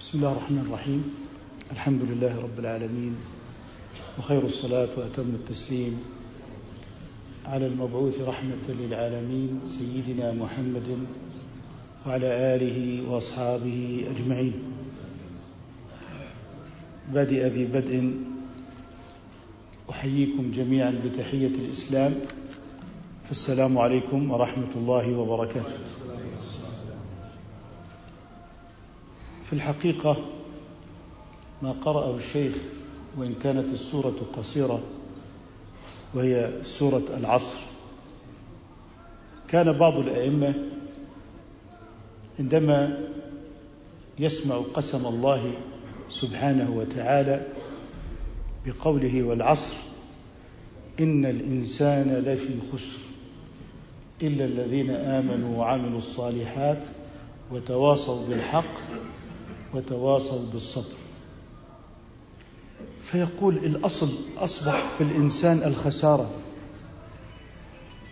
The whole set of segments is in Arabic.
بسم الله الرحمن الرحيم. الحمد لله رب العالمين وخير الصلاة وأتم التسليم على المبعوث رحمة للعالمين سيدنا محمد وعلى آله وأصحابه أجمعين. بادئ ذي بدء أحييكم جميعا بتحية الإسلام. فالسلام عليكم ورحمة الله وبركاته. في الحقيقة ما قرأه الشيخ وإن كانت السورة قصيرة وهي سورة العصر. كان بعض الأئمة عندما يسمع قسم الله سبحانه وتعالى بقوله والعصر إن الإنسان لفي خسر إلا الذين آمنوا وعملوا الصالحات وتواصوا بالحق وتواصوا بالصبر. فيقول الأصل أصبح في الإنسان الخسارة.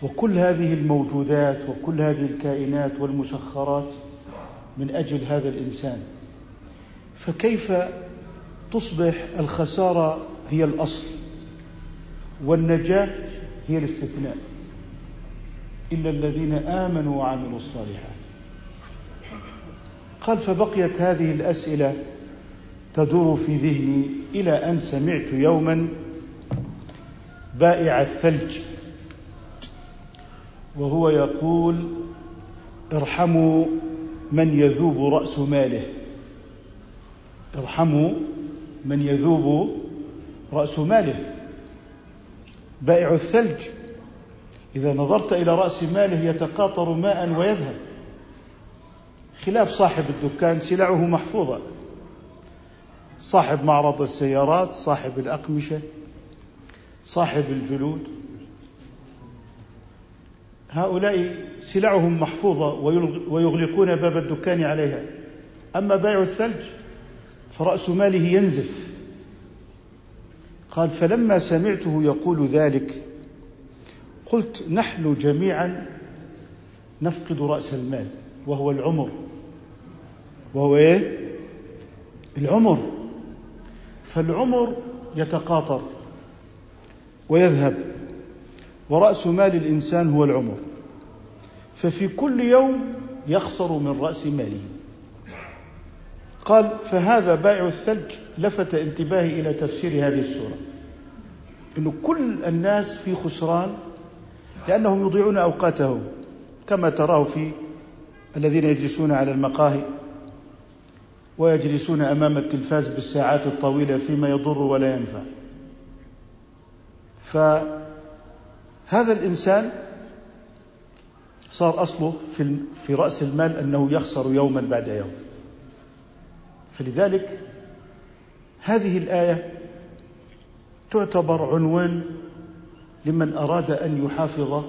وكل هذه الموجودات وكل هذه الكائنات والمسخرات من أجل هذا الإنسان. فكيف تصبح الخسارة هي الأصل والنجاة هي الاستثناء؟ إلا الذين آمنوا وعملوا الصالحات. قال فبقيت هذه الأسئلة تدور في ذهني إلى أن سمعت يوما بائع الثلج. وهو يقول ارحموا من يذوب رأس ماله. ارحموا من يذوب رأس ماله. بائع الثلج. إذا نظرت إلى رأس ماله يتقاطر ماء ويذهب. خلاف صاحب الدكان سلعه محفوظة. صاحب معرض السيارات صاحب الأقمشة صاحب الجلود. هؤلاء سلعهم محفوظة ويغلقون باب الدكان عليها. أما بائع الثلج فرأس ماله ينزف. قال فلما سمعته يقول ذلك قلت نحن جميعا نفقد رأس المال. وهو العمر. وهو إيه؟ العمر. فالعمر يتقاطر ويذهب ورأس مال الإنسان هو العمر. ففي كل يوم يخسر من رأس ماله. قال فهذا بائع الثلج لفت انتباهي إلى تفسير هذه السورة. أنه كل الناس في خسران لأنهم يضيعون أوقاتهم كما تراه في الذين يجلسون على المقاهي ويجلسون أمام التلفاز بالساعات الطويلة فيما يضر ولا ينفع. فهذا الإنسان صار أصله في في رأس المال أنه يخسر يوما بعد يوم. فلذلك هذه الآية تعتبر عنوان لمن أراد أن يحافظ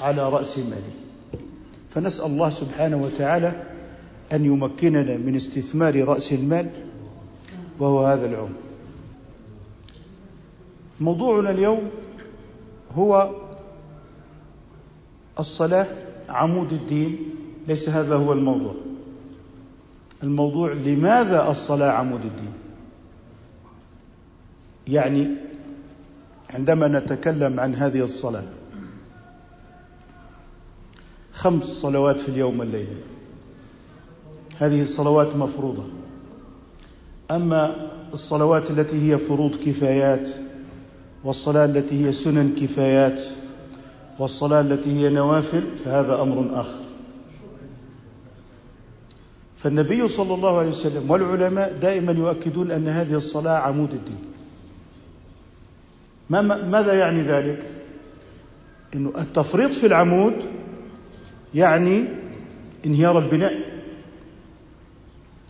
على رأس ماله. فنسأل الله سبحانه وتعالى أن يمكننا من استثمار رأس المال وهو هذا العمر. موضوعنا اليوم هو الصلاة عمود الدين. ليس هذا هو الموضوع. الموضوع لماذا الصلاة عمود الدين؟ يعني عندما نتكلم عن هذه الصلاة خمس صلوات في اليوم والليلة. هذه الصلوات مفروضة. أما الصلوات التي هي فروض كفايات والصلاة التي هي سنن كفايات والصلاة التي هي نوافل فهذا أمر آخر. فالنبي صلى الله عليه وسلم والعلماء دائما يؤكدون أن هذه الصلاة عمود الدين. ما ماذا يعني ذلك؟ أنه التفريط في العمود يعني انهيار البناء.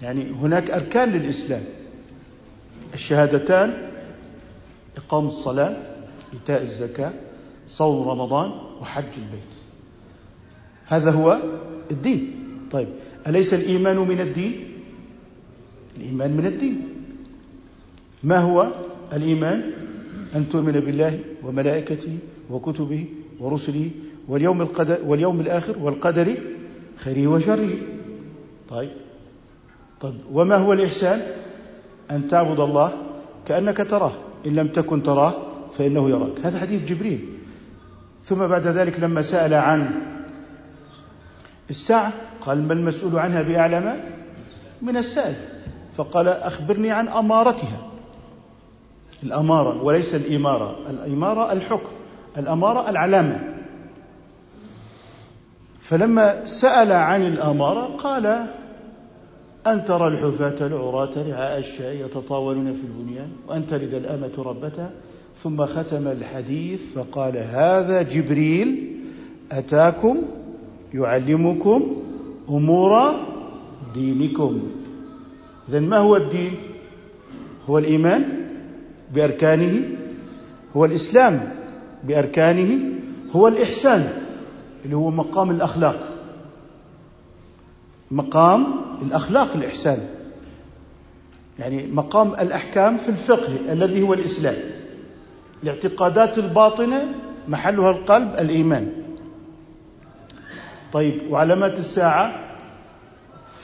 يعني هناك أركان للإسلام. الشهادتان إقام الصلاة إيتاء الزكاة صوم رمضان وحج البيت. هذا هو الدين. طيب أليس الإيمان من الدين؟ الإيمان من الدين. ما هو الإيمان؟ أن تؤمن بالله وملائكته وكتبه ورسله واليوم, القدر واليوم الآخر والقدر خيره وشره. طيب. طيب. وما هو الإحسان؟ أن تعبد الله كأنك تراه. إن لم تكن تراه فإنه يراك. هذا حديث جبريل. ثم بعد ذلك لما سأل عن الساعة قال ما المسؤول عنها بأعلم من السائل. فقال أخبرني عن أمارتها. الأمارة وليس الإمارة. الإمارة الحكم. الأمارة العلامة. فلما سأل عن الأمارة قال أن ترى الحفاة العراة رعاء الشاء يتطاولون في البنيان وأن تلد الأمة ربتها ثم ختم الحديث فقال هذا جبريل أتاكم يعلمكم أمور دينكم. إذا ما هو الدين؟ هو الإيمان بأركانه هو الإسلام بأركانه هو الإحسان. اللي هو مقام الأخلاق. مقام الأخلاق الإحسان. يعني مقام الأحكام في الفقه الذي هو الإسلام. الاعتقادات الباطنة محلها القلب الإيمان. طيب وعلامات الساعة؟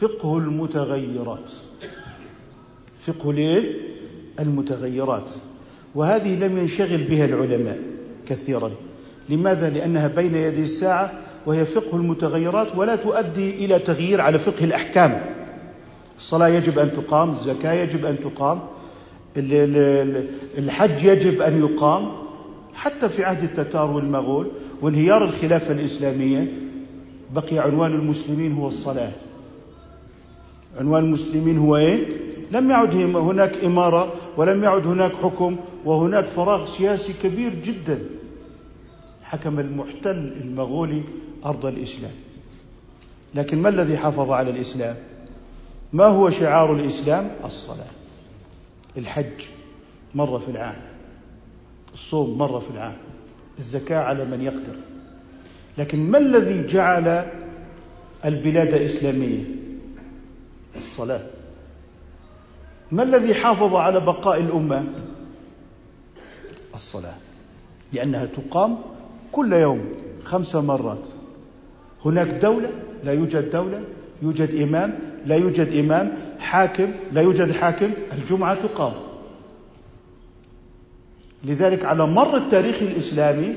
فقه المتغيرات. فقه ليه؟ المتغيرات. وهذه لم ينشغل بها العلماء كثيرا. لماذا؟ لأنها بين يدي الساعة وهي فقه المتغيرات ولا تؤدي إلى تغيير على فقه الأحكام. الصلاة يجب أن تقام الزكاة يجب أن تقام الحج يجب أن يقام. حتى في عهد التتار والمغول وانهيار الخلافة الإسلامية بقي عنوان المسلمين هو الصلاة. عنوان المسلمين هو إيه؟ لم يعد هناك إمارة ولم يعد هناك حكم وهناك فراغ سياسي كبير جدا. حكم المحتل المغولي أرض الإسلام. لكن ما الذي حافظ على الإسلام؟ ما هو شعار الإسلام؟ الصلاة الحج مرة في العام الصوم مرة في العام الزكاة على من يقدر. لكن ما الذي جعل البلاد إسلامية؟ الصلاة. ما الذي حافظ على بقاء الأمة؟ الصلاة لأنها تقام كل يوم خمس مرات. هناك دولة لا يوجد دولة يوجد إمام لا يوجد إمام حاكم لا يوجد حاكم الجمعة تقام. لذلك على مر التاريخ الإسلامي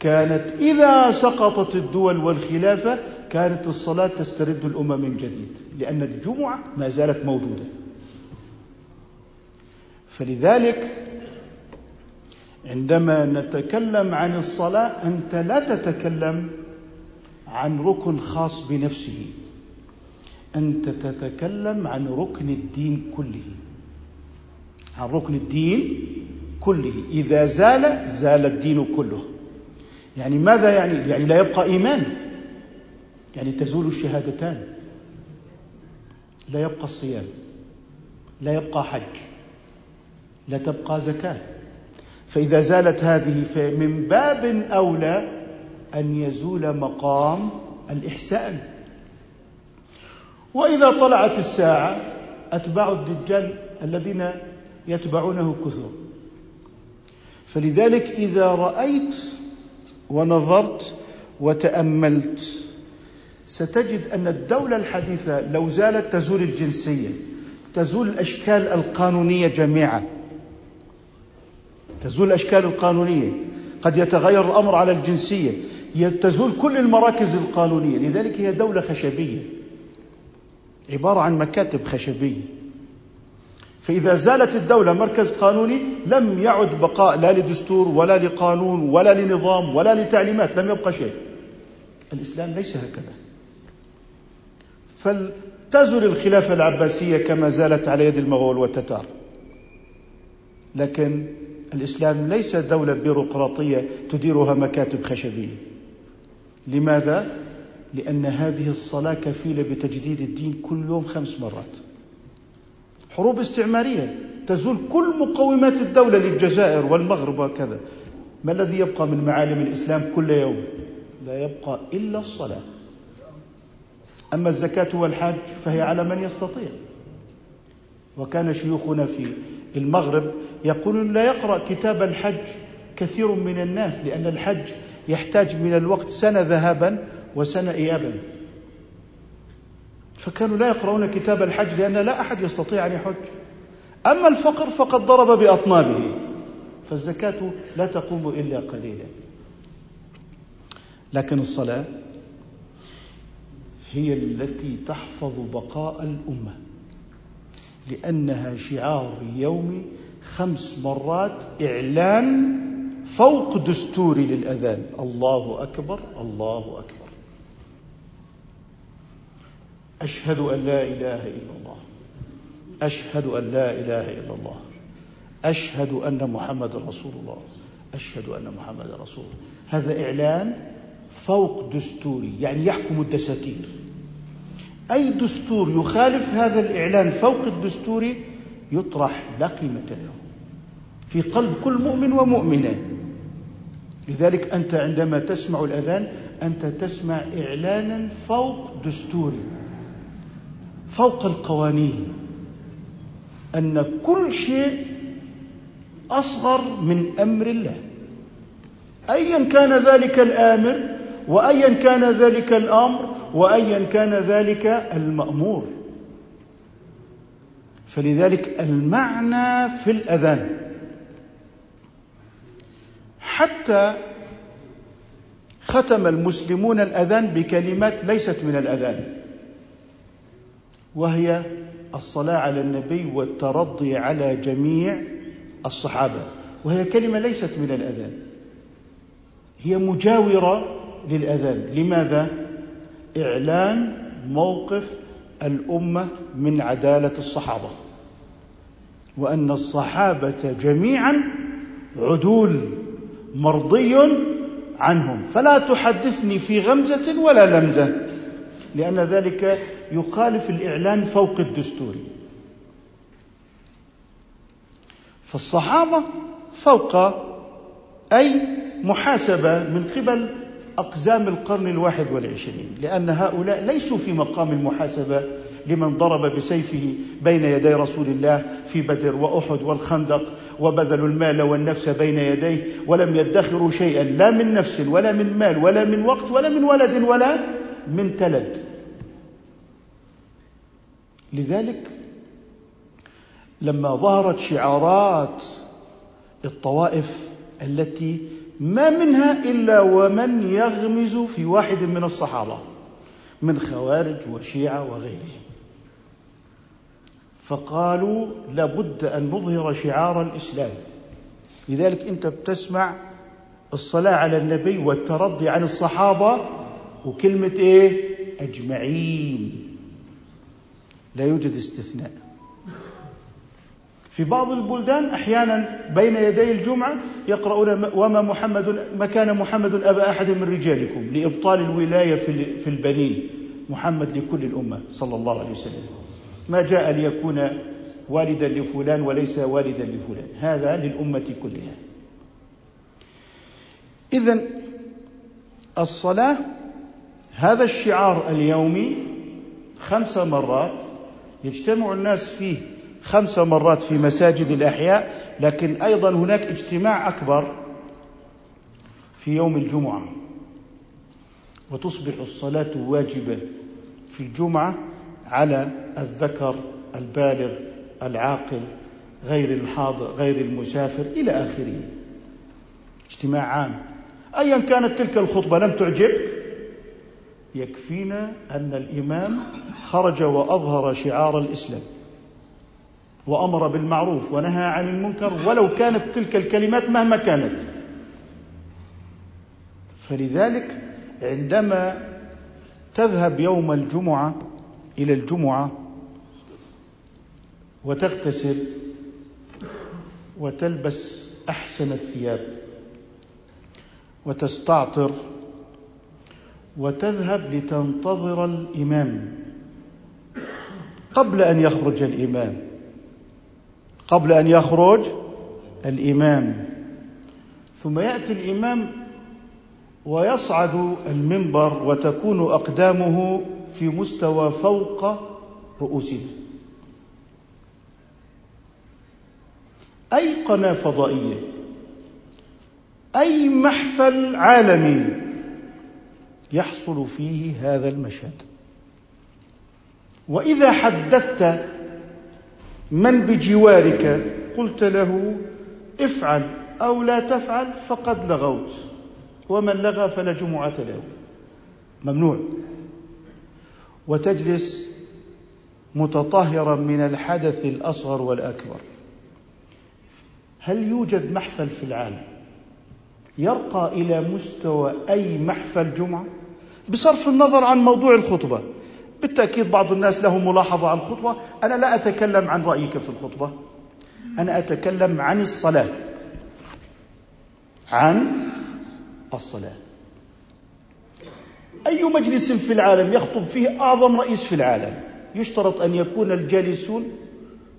كانت إذا سقطت الدول والخلافة كانت الصلاة تسترد الامه من جديد لأن الجمعة ما زالت موجودة. فلذلك عندما نتكلم عن الصلاة أنت لا تتكلم عن ركن خاص بنفسه. أنت تتكلم عن ركن الدين كله. عن ركن الدين كله. إذا زال زال الدين كله. يعني ماذا يعني؟ يعني لا يبقى إيمان. يعني تزول الشهادتان. لا يبقى الصيام. لا يبقى حج. لا تبقى زكاة. فإذا زالت هذه فمن باب أولى أن يزول مقام الإحسان. وإذا طلعت الساعة أتباع الدجال الذين يتبعونه كثر. فلذلك إذا رأيت ونظرت وتأملت ستجد أن الدولة الحديثة لو زالت تزول الجنسية تزول الأشكال القانونية جميعا. تزول الاشكال القانونيه قد يتغير الأمر على الجنسية. تزول كل المراكز القانونية. لذلك هي دولة خشبية. عبارة عن مكاتب خشبية. فإذا زالت الدولة مركز قانوني لم يعد بقاء لا لدستور ولا لقانون ولا لنظام ولا لتعليمات لم يبقى شيء. الإسلام ليس هكذا. فلتزل الخلافة العباسية كما زالت على يد المغول والتتار. لكن الإسلام ليس دولة بيروقراطية تديرها مكاتب خشبية. لماذا؟ لأن هذه الصلاة كفيلة بتجديد الدين كل يوم خمس مرات. حروب استعمارية تزول كل مقومات الدولة للجزائر والمغرب وكذا. ما الذي يبقى من معالم الإسلام كل يوم؟ لا يبقى إلا الصلاة. أما الزكاة والحج فهي على من يستطيع. وكان شيوخنا في المغرب يقولون لا يقرأ كتاب الحج كثير من الناس لأن الحج يحتاج من الوقت سنة ذهابا وسنة إيابا. فكانوا لا يقرؤون كتاب الحج لأن لا أحد يستطيع أن يحج. أما الفقر فقد ضرب بأطنابه. فالزكاة لا تقوم إلا قليلا. لكن الصلاة هي التي تحفظ بقاء الأمة لأنها شعار يومي خمس مرات إعلان فوق دستوري للأذان. الله أكبر الله أكبر. أشهد أن لا إله إلا الله. أشهد أن لا إله إلا الله. أشهد أن محمد رسول الله. أشهد أن محمد رسول الله. هذا إعلان فوق دستوري يعني يحكم الدساتير. أي دستور يخالف هذا الإعلان فوق الدستوري يطرح لا قيمة له في قلب كل مؤمن ومؤمنة. لذلك أنت عندما تسمع الأذان أنت تسمع إعلانا فوق دستوري فوق القوانين أن كل شيء أصغر من أمر الله. أيا كان ذلك الآمر وأيا كان ذلك الأمر وأيا كان ذلك المأمور. فلذلك المعنى في الأذان. حتى ختم المسلمون الأذان بكلمات ليست من الأذان وهي الصلاة على النبي والترضي على جميع الصحابة وهي كلمة ليست من الأذان هي مجاورة للأذان. لماذا؟ إعلان موقف الأمة من عدالة الصحابة. وأن الصحابة جميعا عدول مرضي عنهم. فلا تحدثني في غمزة ولا لمزة لأن ذلك يخالف الإعلان فوق الدستور. فالصحابة فوق أي محاسبة من قبل أقزام القرن الواحد والعشرين لأن هؤلاء ليسوا في مقام المحاسبة لمن ضرب بسيفه بين يدي رسول الله في بدر وأحد والخندق وبذلوا المال والنفس بين يديه ولم يدخروا شيئا لا من نفس ولا من مال ولا من وقت ولا من ولد ولا من تلد. لذلك لما ظهرت شعارات الطوائف التي ما منها إلا ومن يغمز في واحد من الصحابة من خوارج وشيعة وغيرهم. فقالوا لابد أن نظهر شعار الإسلام. لذلك أنت بتسمع الصلاة على النبي والترضي عن الصحابة وكلمة إيه؟ أجمعين. لا يوجد استثناء. في بعض البلدان أحيانا بين يدي الجمعة يقرؤون وما محمد ما كان محمد أبا أحد من رجالكم لإبطال الولاية في البنين. محمد لكل الأمة صلى الله عليه وسلم. ما جاء ليكون والدا لفلان وليس والدا لفلان. هذا للأمة كلها. اذا الصلاة هذا الشعار اليومي خمس مرات يجتمع الناس فيه خمس مرات في مساجد الأحياء لكن أيضا هناك اجتماع أكبر في يوم الجمعة. وتصبح الصلاة واجبة في الجمعة على الذكر البالغ العاقل غير الحاضر غير المسافر إلى آخره. اجتماع عام. ايا كانت تلك الخطبة لم تعجبك يكفينا أن الإمام خرج وأظهر شعار الإسلام. وأمر بالمعروف ونهى عن المنكر ولو كانت تلك الكلمات مهما كانت. فلذلك عندما تذهب يوم الجمعة إلى الجمعة وتغتسل وتلبس أحسن الثياب وتستعطر وتذهب لتنتظر الإمام قبل أن يخرج الإمام. قبل أن يخرج الإمام. ثم يأتي الإمام ويصعد المنبر وتكون أقدامه في مستوى فوق رؤوسنا أي قناة فضائية أي محفل عالمي يحصل فيه هذا المشهد. وإذا حدثت من بجوارك قلت له افعل أو لا تفعل فقد لغوت ومن لغى فلا جمعة له. ممنوع. وتجلس متطهرا من الحدث الأصغر والأكبر. هل يوجد محفل في العالم؟ يرقى إلى مستوى أي محفل جمعة؟ بصرف النظر عن موضوع الخطبة. بالتأكيد بعض الناس له ملاحظة عن الخطبة. أنا لا أتكلم عن رأيك في الخطبة. أنا أتكلم عن الصلاة. عن الصلاة. أي مجلس في العالم يخطب فيه أعظم رئيس في العالم؟ يشترط أن يكون الجالسون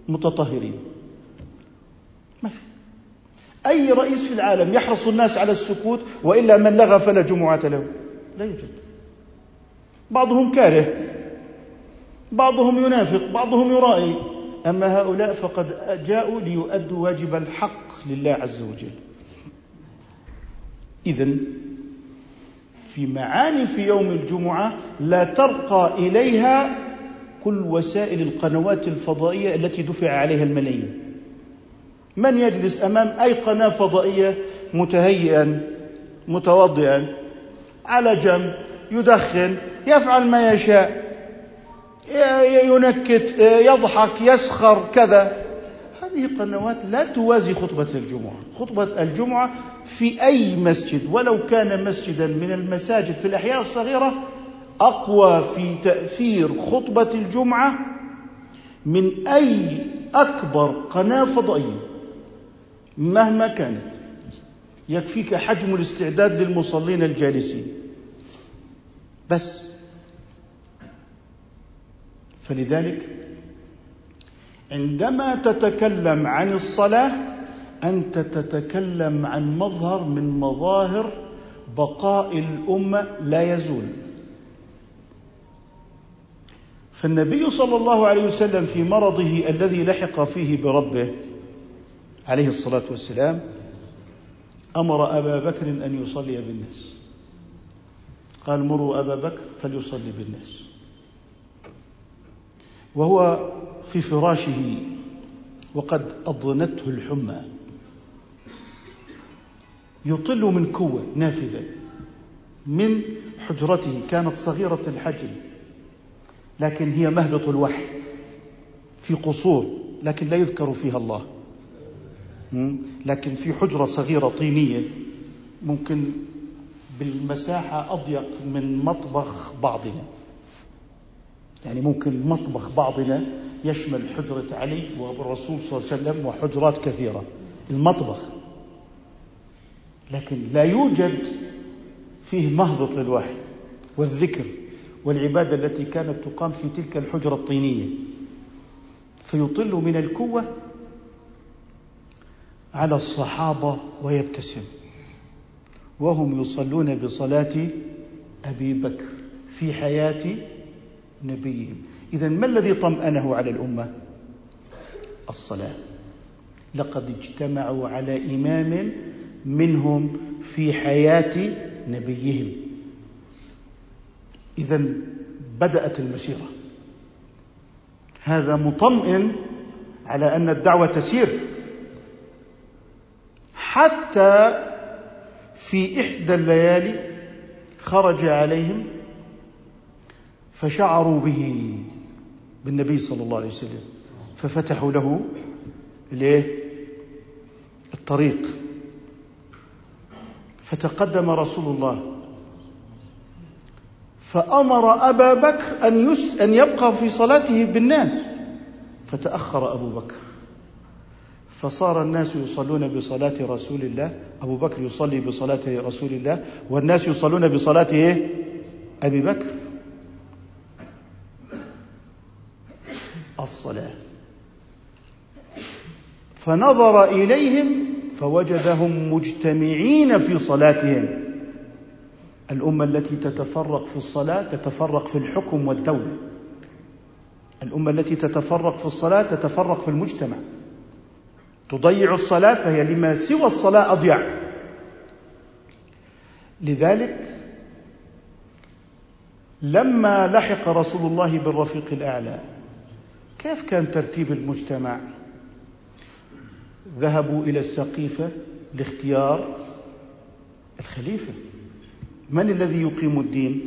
متطهرين. أي رئيس في العالم يحرص الناس على السكوت وإلا من لغى فلا جمعة له. لا يوجد. بعضهم كاره. بعضهم ينافق. بعضهم يرائي أما هؤلاء فقد جاءوا ليؤدوا واجب الحق لله عز وجل. إذا في معاني في يوم الجمعة لا ترقى إليها كل وسائل القنوات الفضائية التي دفع عليها الملايين. من يجلس أمام أي قناة فضائية متهيئا متوضئا على جنب يدخن يفعل ما يشاء ينكت يضحك يسخر كذا. هذه قنوات لا توازي خطبة الجمعة. خطبة الجمعة في أي مسجد ولو كان مسجدا من المساجد في الأحياء الصغيرة أقوى في تأثير خطبة الجمعة من أي أكبر قناة فضائية. مهما كانت يكفيك حجم الاستعداد للمصلين الجالسين. بس. فلذلك عندما تتكلم عن الصلاة أنت تتكلم عن مظهر من مظاهر بقاء الأمة لا يزول. فالنبي صلى الله عليه وسلم في مرضه الذي لحق فيه بربه عليه الصلاة والسلام أمر أبا بكر أن يصلي بالناس. قال مروا أبا بكر فليصلي بالناس. وهو في فراشه وقد أضنته الحمى. يطل من كوة نافذة من حجرته كانت صغيرة الحجم لكن هي مهبط الوحي في قصور لكن لا يذكر فيها الله. لكن في حجرة صغيرة طينية ممكن بالمساحة أضيق من مطبخ بعضنا. يعني ممكن مطبخ بعضنا يشمل حجرة علي والرسول صلى الله عليه وسلم وحجرات كثيرة. المطبخ. لكن لا يوجد فيه مهبط للوحي والذكر والعبادة التي كانت تقام في تلك الحجرة الطينية. فيطل من الكوة على الصحابة ويبتسم. وهم يصلون بصلاة أبي بكر في حياة نبيهم. اذا ما الذي طمأنه على الأمة؟ الصلاة. لقد اجتمعوا على إمام منهم في حياة نبيهم. اذا بدأت المسيره هذا مطمئن على أن الدعوة تسير. حتى في إحدى الليالي خرج عليهم فشعروا به بالنبي صلى الله عليه وسلم ففتحوا له الإيه؟ الطريق. فتقدم رسول الله. فأمر أبا بكر يس أن يبقى في صلاته بالناس. فتأخر أبو بكر. فصار الناس يصلون بصلاة رسول الله. أبو بكر يصلي بصلاة رسول الله. والناس يصلون بصلاة إيه؟ أبي بكر. الصلاة. فنظر إليهم فوجدهم مجتمعين في صلاتهم. الأمة التي تتفرق في الصلاة تتفرق في الحكم والدولة. الأمة التي تتفرق في الصلاة تتفرق في المجتمع. تضيع الصلاة فهي لما سوى الصلاة أضيع. لما لحق رسول الله بالرفيق الأعلى كيف كان ترتيب المجتمع؟ ذهبوا إلى السقيفة لاختيار الخليفة. من الذي يقيم الدين؟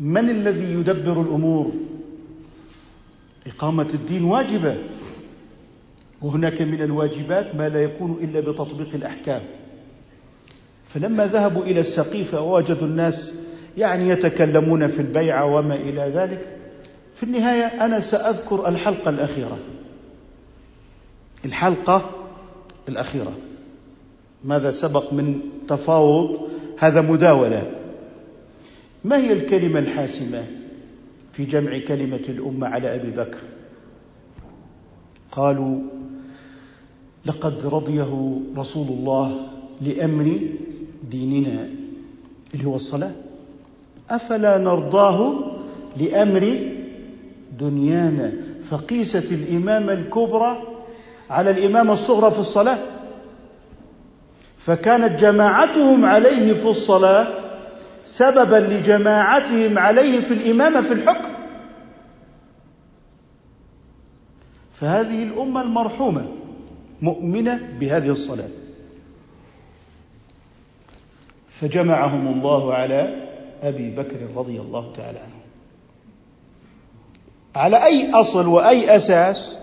من الذي يدبر الأمور؟ إقامة الدين واجبة. وهناك من الواجبات ما لا يكون إلا بتطبيق الأحكام. فلما ذهبوا إلى السقيفه ووجدوا الناس يعني يتكلمون في البيعه وما إلى ذلك. في النهاية أنا سأذكر الحلقة الأخيرة. الحلقة الأخيرة. ماذا سبق من تفاوض؟ هذا مداولة. ما هي الكلمة الحاسمة في جمع كلمة الأمة على أبي بكر؟ قالوا لقد رضيه رسول الله لأمر ديننا اللي هو الصلاة. أفلا نرضاه لأمر دنيانا؟ فقيست الامامه الكبرى على الامامه الصغرى في الصلاة. فكانت جماعتهم عليه في الصلاة سببا لجماعتهم عليه في الامامه في الحكم. فهذه الأمة المرحومة. مؤمنة بهذه الصلاة. فجمعهم الله على أبي بكر رضي الله تعالى عنه. على أي أصل وأي أساس؟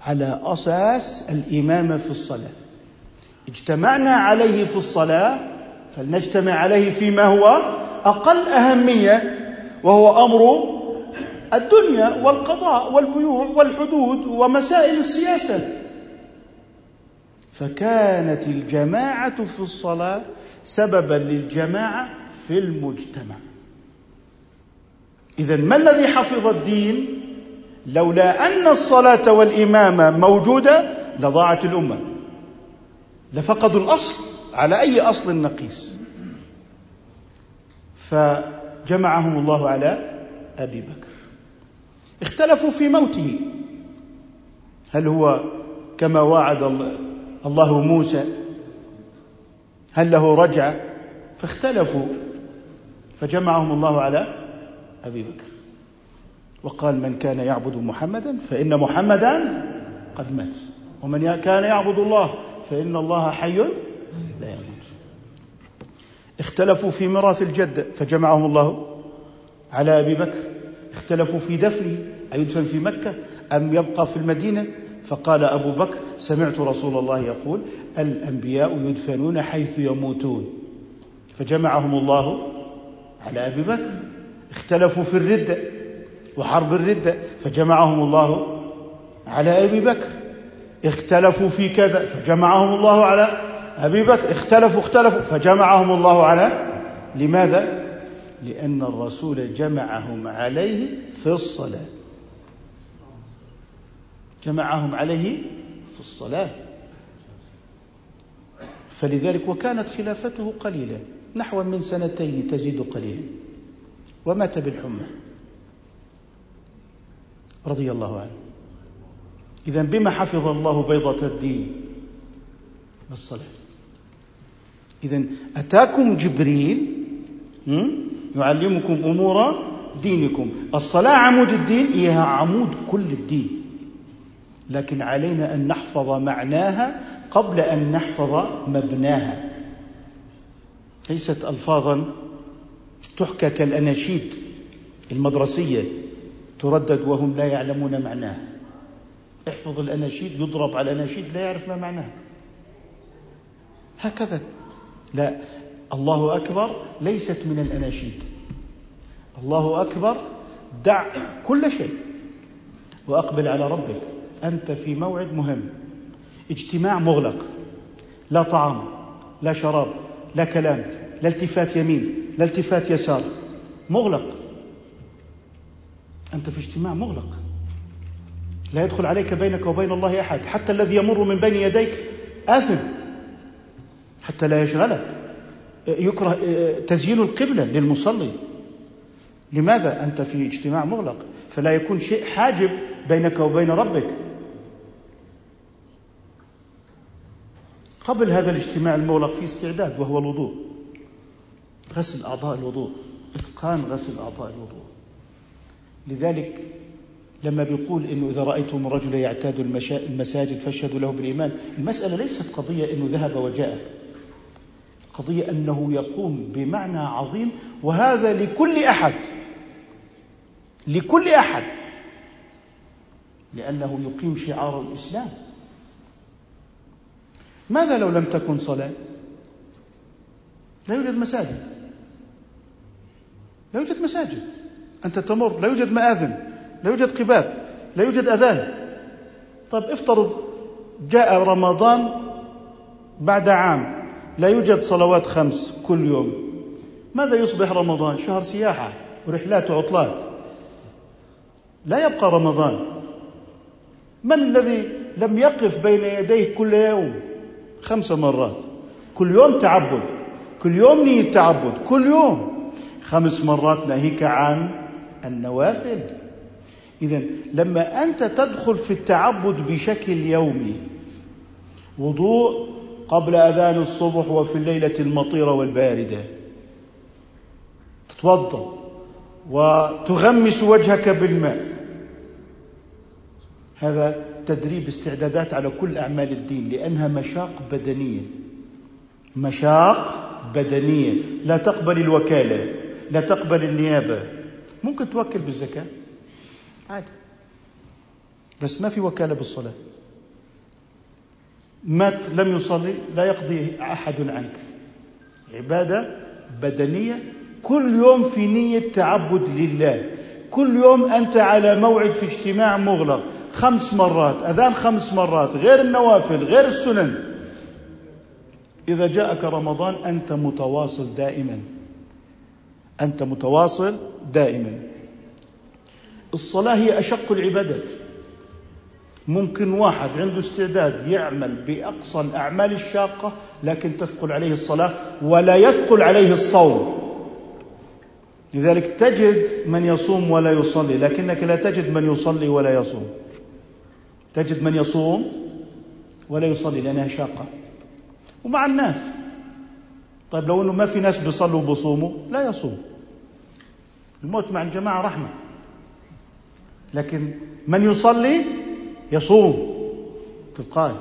على أساس الإمامة في الصلاة. اجتمعنا عليه في الصلاة فلنجتمع عليه فيما هو أقل أهمية وهو أمر الدنيا والقضاء والبيوع والحدود ومسائل السياسة. فكانت الجماعة في الصلاة سببا للجماعة في المجتمع. اذا ما الذي حفظ الدين؟ لولا أن الصلاة والإمامة موجودة لضاعت الأمة. لفقدوا الأصل على أي أصل نقيس؟ فجمعهم الله على أبي بكر. اختلفوا في موته. هل هو كما وعد الله موسى هل له رجعه فاختلفوا فجمعهم الله على أبي بكر. وقال من كان يعبد محمدا فإن محمدا قد مات ومن كان يعبد الله فإن الله حي لا يموت. اختلفوا في ميراث الجد فجمعهم الله على أبي بكر. اختلفوا في دفنه أيدفن في مكة؟ أم يبقى في المدينة؟ فقال أبو بكر سمعت رسول الله يقول الأنبياء يدفنون حيث يموتون. فجمعهم الله على أبي بكر. اختلفوا في الردة وحرب الردة فجمعهم الله على أبي بكر. اختلفوا في كذا فجمعهم الله على أبي بكر. اختلفوا اختلفوا فجمعهم الله على لماذا؟ لأن الرسول جمعهم عليه في الصلاة. جمعهم عليه في الصلاة. فلذلك وكانت خلافته قليلة. نحو من سنتين تزيد قليلا. ومات بالحمى. رضي الله عنه. اذا بما حفظ الله بيضة الدين بالصلاة. اذا أتاكم جبريل يعلمكم أمور دينكم. الصلاة عمود الدين هي عمود كل الدين. لكن علينا أن نحفظ معناها قبل أن نحفظ مبناها. ليست الفاظا تحكى كالأناشيد المدرسية تردد وهم لا يعلمون معناها. احفظ الأناشيد يضرب على الأناشيد لا يعرف ما معناها. هكذا. لا الله أكبر ليست من الأناشيد. الله أكبر دع كل شيء وأقبل على ربك. أنت في موعد مهم. اجتماع مغلق. لا طعام لا شراب لا كلام لا التفات يمين لا التفات يسار. مغلق. أنت في اجتماع مغلق. لا يدخل عليك بينك وبين الله أحد. حتى الذي يمر من بين يديك آثم. حتى لا يشغلك. يكره تزيين القبلة للمصلي. لماذا أنت في اجتماع مغلق؟ فلا يكون شيء حاجب بينك وبين ربك. قبل هذا الاجتماع المغلق في استعداد وهو الوضوء غسل أعضاء الوضوء إتقان غسل أعضاء الوضوء لذلك لما بيقول إنه إذا رأيتم الرجل يعتاد المساجد فاشهدوا له بالإيمان، المسألة ليست قضية إنه ذهب وجاء. قضية أنه يقوم بمعنى عظيم وهذا لكل أحد. لكل أحد. لأنه يقيم شعار الإسلام. ماذا لو لم تكن صلاة؟ لا يوجد مساجد. لا يوجد مساجد. أنت تمر لا يوجد مآذن لا يوجد قباب لا يوجد أذان طيب افترض جاء رمضان بعد عام لا يوجد صلوات خمس كل يوم ماذا يصبح رمضان شهر سياحة ورحلات وعطلات لا يبقى رمضان من الذي لم يقف بين يديه كل يوم خمس مرات. كل يوم تعبد. كل يوم نية تعبد. كل يوم. خمس مرات ناهيك عن النوافل. إذا لما أنت تدخل في التعبد بشكل يومي وضوء قبل أذان الصبح وفي الليلة المطيرة والباردة تتوضأ وتغمس وجهك بالماء. هذا تدريب استعدادات على كل أعمال الدين لأنها مشاق بدنية. مشاق بدنية. لا تقبل الوكالة لا تقبل النيابة. ممكن توكل بالزكاة؟ عادي. بس ما في وكالة بالصلاة. مات لم يصلي لا يقضي أحد عنك. عبادة بدنية. كل يوم في نية تعبد لله. كل يوم أنت على موعد في اجتماع مغلق. خمس مرات أذان خمس مرات غير النوافل غير السنن. إذا جاءك رمضان أنت متواصل دائما. أنت متواصل دائما. الصلاة هي أشق العبادات. ممكن واحد عنده استعداد يعمل بأقصى الأعمال الشاقة لكن تثقل عليه الصلاة ولا يثقل عليه الصوم. لذلك تجد من يصوم ولا يصلي لكنك لا تجد من يصلي ولا يصوم. تجد من يصوم ولا يصلي لأنها شاقة. ومع الناس. طيب لو أنه ما في ناس بيصلوا وبصوموا لا يصوم. الموت مع الجماعة رحمة. لكن من يصلي يصوم تلقائي.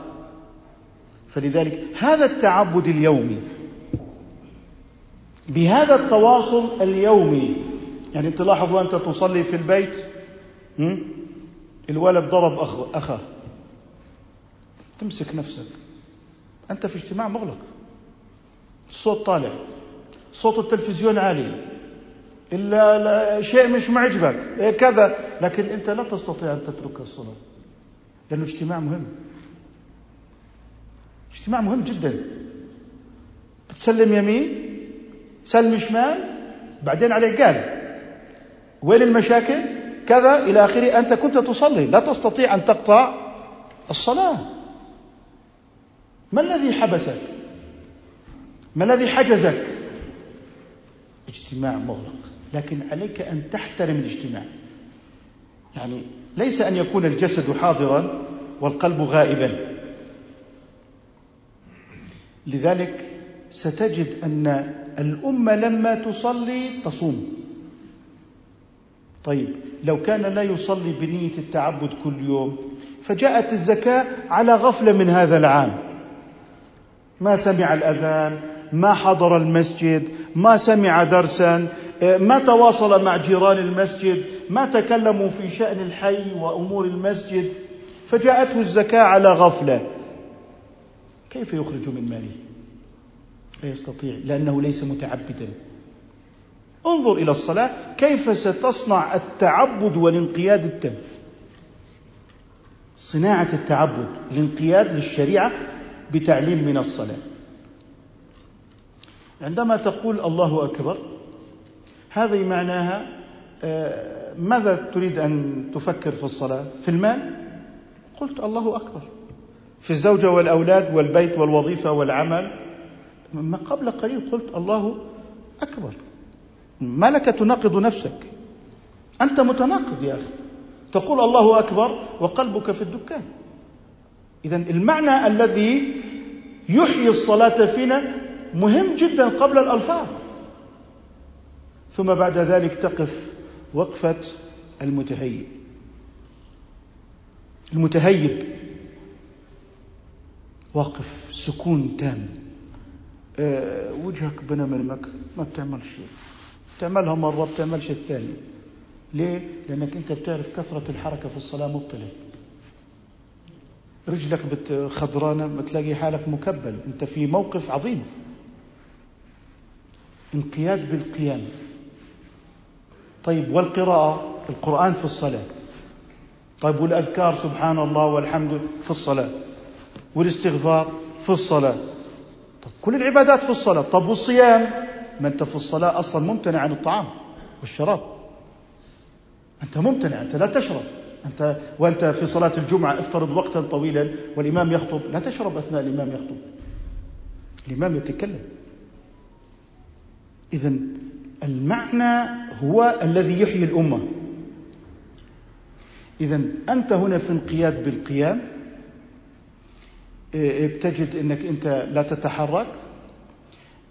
فلذلك هذا التعبد اليومي. بهذا التواصل اليومي. يعني تلاحظ وانت تصلي في البيت الولد ضرب أخ أخاه. تمسك نفسك. أنت في اجتماع مغلق. الصوت طالع. صوت التلفزيون عالي. إلا شيء مش معجبك. إيه كذا. لكن أنت لا تستطيع أن تترك الصلاة لأنه اجتماع مهم. اجتماع مهم جدا. بتسلم يمين سلم شمال بعدين عليك قال. وين المشاكل؟ كذا إلى آخره. أنت كنت تصلي. لا تستطيع أن تقطع الصلاة. ما الذي حبسك؟ ما الذي حجزك؟ اجتماع مغلق. لكن عليك أن تحترم الاجتماع. يعني ليس أن يكون الجسد حاضرا والقلب غائبا. لذلك ستجد أن الأمة لما تصلي تصوم. طيب لو كان لا يصلي بنية التعبد كل يوم فجاءت الزكاة على غفلة من هذا العام. ما سمع الأذان ما حضر المسجد ما سمع درسا ما تواصل مع جيران المسجد ما تكلموا في شأن الحي وأمور المسجد. فجاءته الزكاة على غفلة. كيف يخرج من ماله؟ لا يستطيع لأنه ليس متعبدا. انظر إلى الصلاة كيف ستصنع التعبد والانقياد التام. صناعة التعبد الانقياد للشريعة بتعليم من الصلاة. عندما تقول الله أكبر هذه معناها آه، ماذا تريد أن تفكر في الصلاة؟ في المال؟ قلت الله أكبر. في الزوجة والأولاد والبيت والوظيفة والعمل. ما قبل قليل قلت الله أكبر. ما تناقض نفسك. أنت متناقض يا أخي. تقول الله أكبر وقلبك في الدكان. إذا المعنى الذي يحيي الصلاة فينا مهم جدا قبل الألفاظ. ثم بعد ذلك تقف وقفة المتهيب المتهيب واقف سكون تام. أه وجهك بنمرمك ما بتعمل شيء تعملها مرة بتعملش الثانية ليه؟ لأنك أنت بتعرف كثرة الحركة في الصلاة مبطلة. رجلك خضرانة ما تلاقي حالك مكبل. أنت في موقف عظيم. انقياد بالقيام. طيب والقراءة؟ القرآن في الصلاة. طيب والأذكار؟ سبحان الله والحمد في الصلاة. والاستغفار؟ في الصلاة. طب كل العبادات في الصلاة. طب والصيام؟ ما أنت في الصلاة أصلا ممتنع عن الطعام والشراب. أنت ممتنع أنت لا تشرب. أنت وأنت في صلاة الجمعة افترض وقتا طويلا والإمام يخطب لا تشرب أثناء الإمام يخطب. الإمام يتكلم. إذا المعنى هو الذي يحيي الأمة. إذا أنت هنا في انقياد بالقيام بتجد أنك أنت لا تتحرك.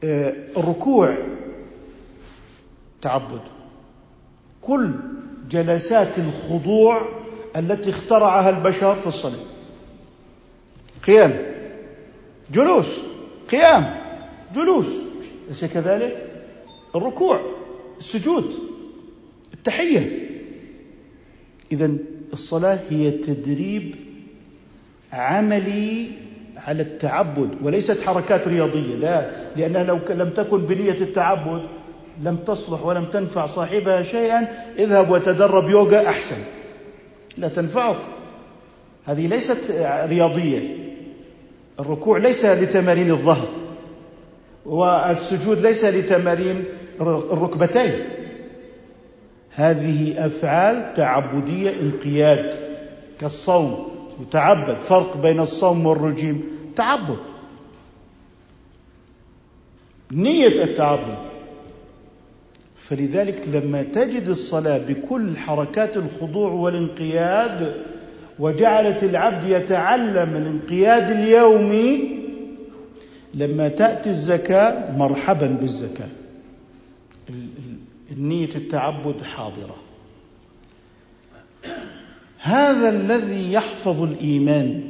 الركوع تعبد. كل جلسات الخضوع التي اخترعها البشر في الصلاة قيام. جلوس. قيام. جلوس. أليس كذلك؟ الركوع السجود التحية. إذا الصلاة هي تدريب عملي على التعبد وليست حركات رياضية لا لأنها لو لم تكن بنية التعبد لم تصلح ولم تنفع صاحبها شيئا اذهب وتدرب يوغا أحسن. لا تنفعك. هذه ليست رياضية. الركوع ليس لتمارين الظهر والسجود ليس لتمارين الركبتين. هذه أفعال تعبدية انقياد كالصوم. يتعبد فرق بين الصوم والرجيم. تعبد. نية التعبد. فلذلك لما تجد الصلاة بكل حركات الخضوع والانقياد وجعلت العبد يتعلم الانقياد اليومي لما تأتي الزكاة مرحبا بالزكاة. النية التعبد حاضرة. هذا الذي يحفظ الإيمان.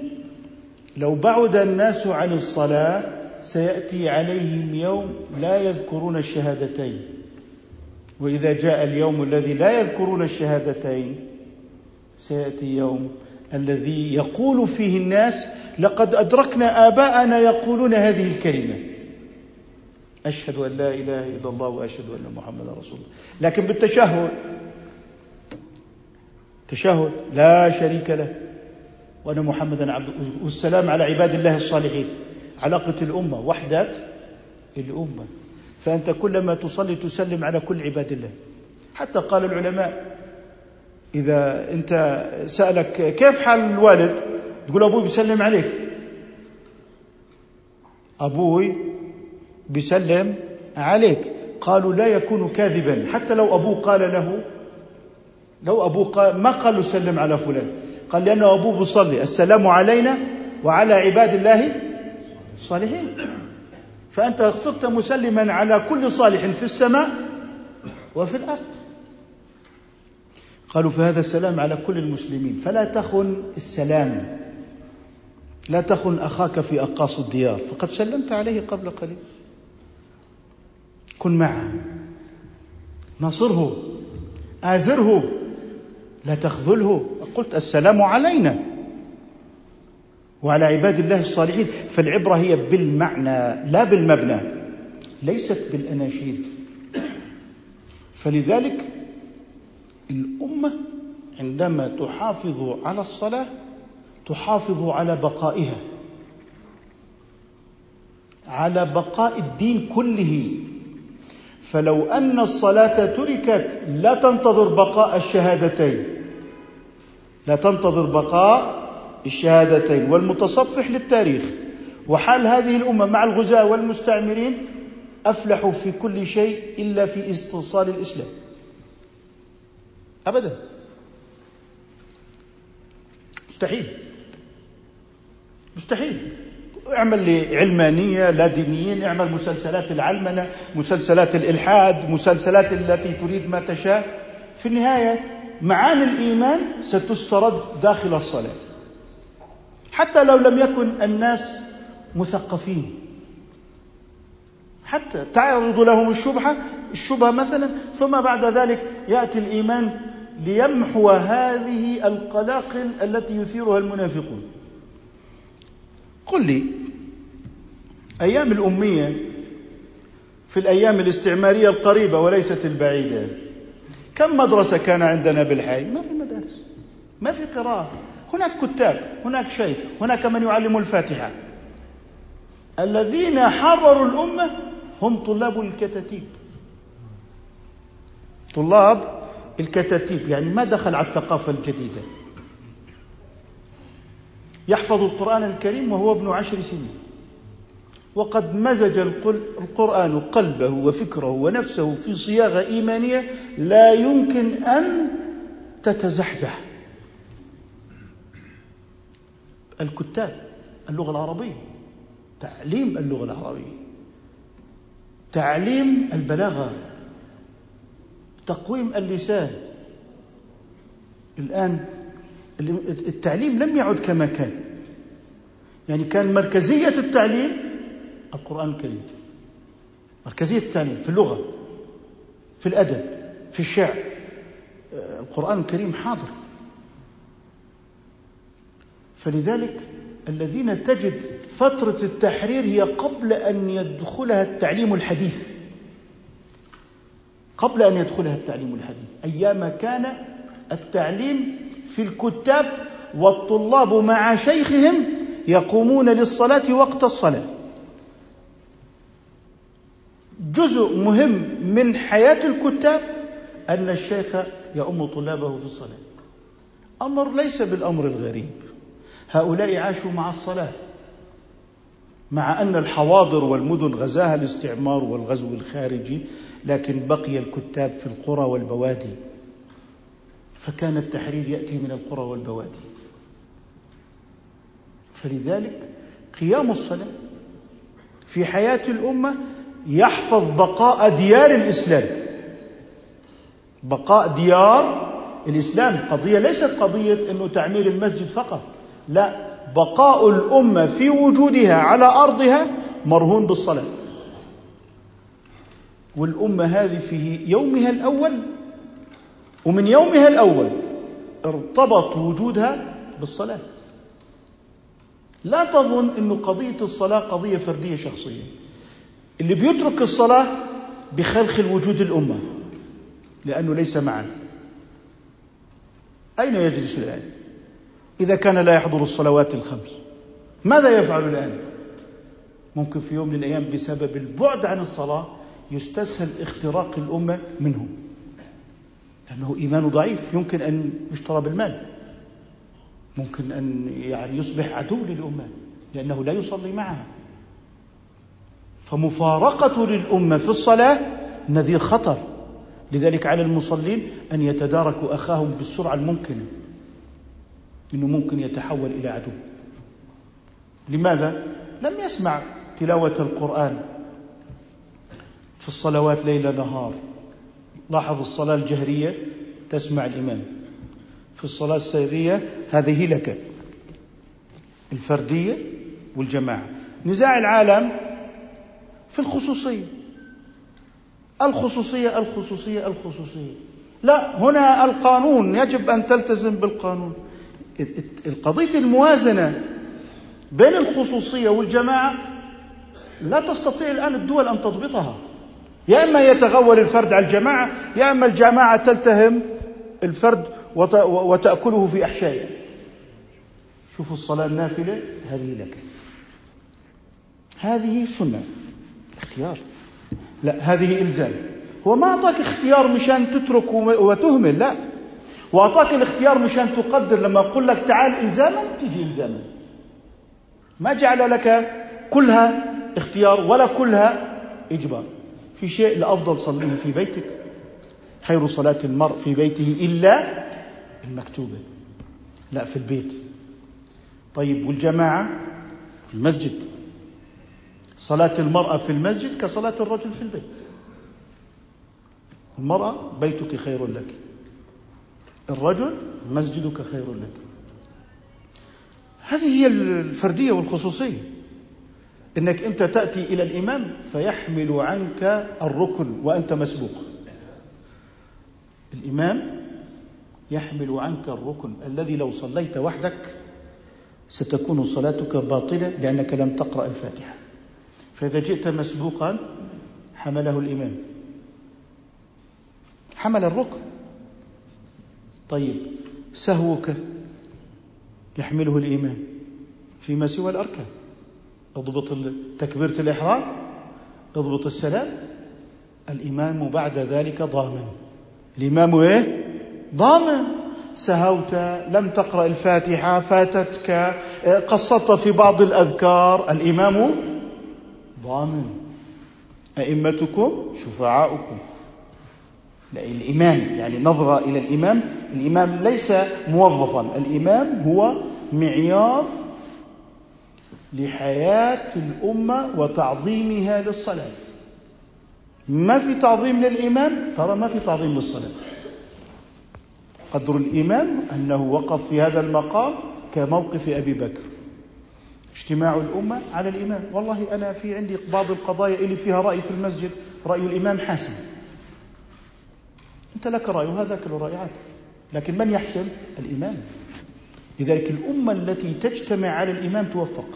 لو بعد الناس عن الصلاة سيأتي عليهم يوم لا يذكرون الشهادتين. وإذا جاء اليوم الذي لا يذكرون الشهادتين سيأتي يوم الذي يقول فيه الناس لقد أدركنا آباءنا يقولون هذه الكلمة. أشهد أن لا إله إلا الله وأشهد أن محمدا رسول الله. لكن بالتشهد تشهد لا شريك له. وأن محمدا عبده والسلام على عباد الله الصالحين. علاقة الأمة وحدة الأمة. فأنت كلما تصلي تسلم على كل عباد الله. حتى قال العلماء إذا أنت سألك كيف حال الوالد؟ تقول أبوي بيسلم عليك. أبوي بيسلم عليك. قالوا لا يكون كاذبا. حتى لو أبوه قال له لو أبوه قال ما قال له سلم على فلان. قال لأنه أبوه بيصلي السلام علينا وعلى عباد الله الصالحين فأنت صرت مسلما على كل صالح في السماء وفي الأرض. قالوا فهذا السلام على كل المسلمين. فلا تخن السلام. لا تخن أخاك في أقاصي الديار. فقد سلمت عليه قبل قليل. كن معه. ناصره. آزره. لا تخذله. قلت السلام علينا. وعلى عباد الله الصالحين. فالعبرة هي بالمعنى لا بالمبنى. ليست بالأناشيد. فلذلك الأمة عندما تحافظ على الصلاة تحافظ على بقائها. على بقاء الدين كله. فلو أن الصلاة تركت لا تنتظر بقاء الشهادتين. لا تنتظر بقاء الشهادتين والمتصفح للتاريخ. وحال هذه الأمة مع الغزاة والمستعمرين افلحوا في كل شيء إلا في استئصال الإسلام. ابدا. مستحيل. مستحيل. اعمل لعلمانية لا دينيين اعمل مسلسلات العلمنة مسلسلات الإلحاد مسلسلات التي تريد ما تشاء. في النهاية معاني الإيمان ستسترد داخل الصلاة. حتى لو لم يكن الناس مثقفين. حتى تعرض لهم الشبهة الشبهة مثلا ثم بعد ذلك يأتي الإيمان ليمحو هذه القلاقل التي يثيرها المنافقون. قل لي أيام الأمية في الأيام الاستعمارية القريبة وليست البعيدة كم مدرسة كان عندنا بالحي؟ ما في مدارس. ما في قراءة. هناك كتاب هناك شيخ هناك من يعلم الفاتحة. الذين حرروا الأمة هم طلاب الكتاتيب. طلاب الكتاتيب يعني ما دخل على الثقافة الجديدة. يحفظ القرآن الكريم وهو ابن عشر سنين. وقد مزج القرآن قلبه وفكره ونفسه في صياغة إيمانية لا يمكن أن تتزحزح. الكتاب اللغة العربية تعليم اللغة العربية تعليم البلاغة تقويم اللسان. الآن التعليم لم يعد كما كان. يعني كان مركزية التعليم القرآن الكريم. مركزية التعليم في اللغة في الأدب في الشعر. القرآن الكريم حاضر. فلذلك الذين تجد فترة التحرير هي قبل أن يدخلها التعليم الحديث. قبل أن يدخلها التعليم الحديث. أيام كان التعليم في الكتاب والطلاب مع شيخهم يقومون للصلاة وقت الصلاة. جزء مهم من حياة الكتاب أن الشيخ يؤم طلابه في الصلاة. أمر ليس بالأمر الغريب. هؤلاء عاشوا مع الصلاة مع أن الحواضر والمدن غزاها الاستعمار والغزو الخارجي لكن بقي الكتاب في القرى والبوادي. فكان التحرير يأتي من القرى والبوادي. فلذلك قيام الصلاة في حياة الأمة يحفظ بقاء ديار الإسلام. بقاء ديار الإسلام. قضية ليست قضية أنه تعمير المسجد فقط. لا بقاء الأمة في وجودها على أرضها مرهون بالصلاة. والأمة هذه في يومها الأول ومن يومها الأول ارتبط وجودها بالصلاة. لا تظن أن قضية الصلاة قضية فردية شخصية. اللي بيترك الصلاة بخلخل وجود الأمة لأنه ليس معا. أين يجلس الآن؟ إذا كان لا يحضر الصلوات الخمس ماذا يفعل الآن؟ ممكن في يوم من الأيام بسبب البعد عن الصلاة يستسهل اختراق الأمة منه لأنه إيمانه ضعيف يمكن أن يشترى بالمال ممكن أن يعني يصبح عدو للأمة لأنه لا يصلي معها. فمفارقة للأمة في الصلاة نذير خطر. لذلك على المصلين أن يتداركوا أخاهم بالسرعة الممكنة. إنه ممكن يتحول إلى عدو. لماذا؟ لم يسمع تلاوة القرآن في الصلوات ليل نهار. لاحظ الصلاة الجهرية تسمع الإمام. في الصلاة السرية هذه لك. الفردية والجماعة. نزاع العالم في الخصوصية. الخصوصية الخصوصية الخصوصية. لا هنا القانون يجب أن تلتزم بالقانون. القضية الموازنة بين الخصوصية والجماعة لا تستطيع الآن الدول أن تضبطها. يا إما يتغول الفرد على الجماعة يا إما الجماعة تلتهم الفرد وتأكله في أحشائه. شوفوا الصلاة النافلة هذه لك. هذه سنة. اختيار. لا هذه إلزام. هو ما أعطاك اختيار مشان تترك وتهمل لا. وأعطاك الاختيار مشان تقدر. لما أقول لك تعال إلزاما تيجي إلزاما. ما جعل لك كلها اختيار ولا كلها إجبار. في شيء الافضل صليه في بيتك. خير صلاة المرء في بيته إلا المكتوبة. لا في البيت. طيب والجماعة في المسجد. صلاة المرأة في المسجد كصلاة الرجل في البيت. المرأة بيتك خير لك. الرجل مسجدك خير لك. هذه هي الفردية والخصوصية. إنك أنت تأتي إلى الإمام فيحمل عنك الركن وأنت مسبوق. الإمام يحمل عنك الركن الذي لو صليت وحدك ستكون صلاتك باطلة لأنك لم تقرأ الفاتحة. فإذا جئت مسبوقا حمله الإمام. حمل الركن. طيب سهوك يحمله الإمام فيما سوى الأركان. اضبط تكبيرة الإحرام اضبط السلام. الإمام بعد ذلك ضامن. الإمام إيه؟ ضامن. سهوت لم تقرأ الفاتحة فاتتك قصدت في بعض الأذكار. الإمام ضامن أئمتكم شفعاؤكم. الإمام يعني نظرة إلى الإمام. الإمام ليس موظفا الإمام هو معيار لحياة الأمة وتعظيمها للصلاة. ما في تعظيم للإمام؟ ترى ما في تعظيم للصلاة. قدر الإمام أنه وقف في هذا المقام كموقف أبي بكر. اجتماع الأمة على الإمام. والله أنا في عندي بعض القضايا اللي فيها رأي في المسجد رأي الإمام حاسم. أنت لك رأي وهذاك له رأي لكن من يحسم الإمام. لذلك الأمة التي تجتمع على الإمام توفق.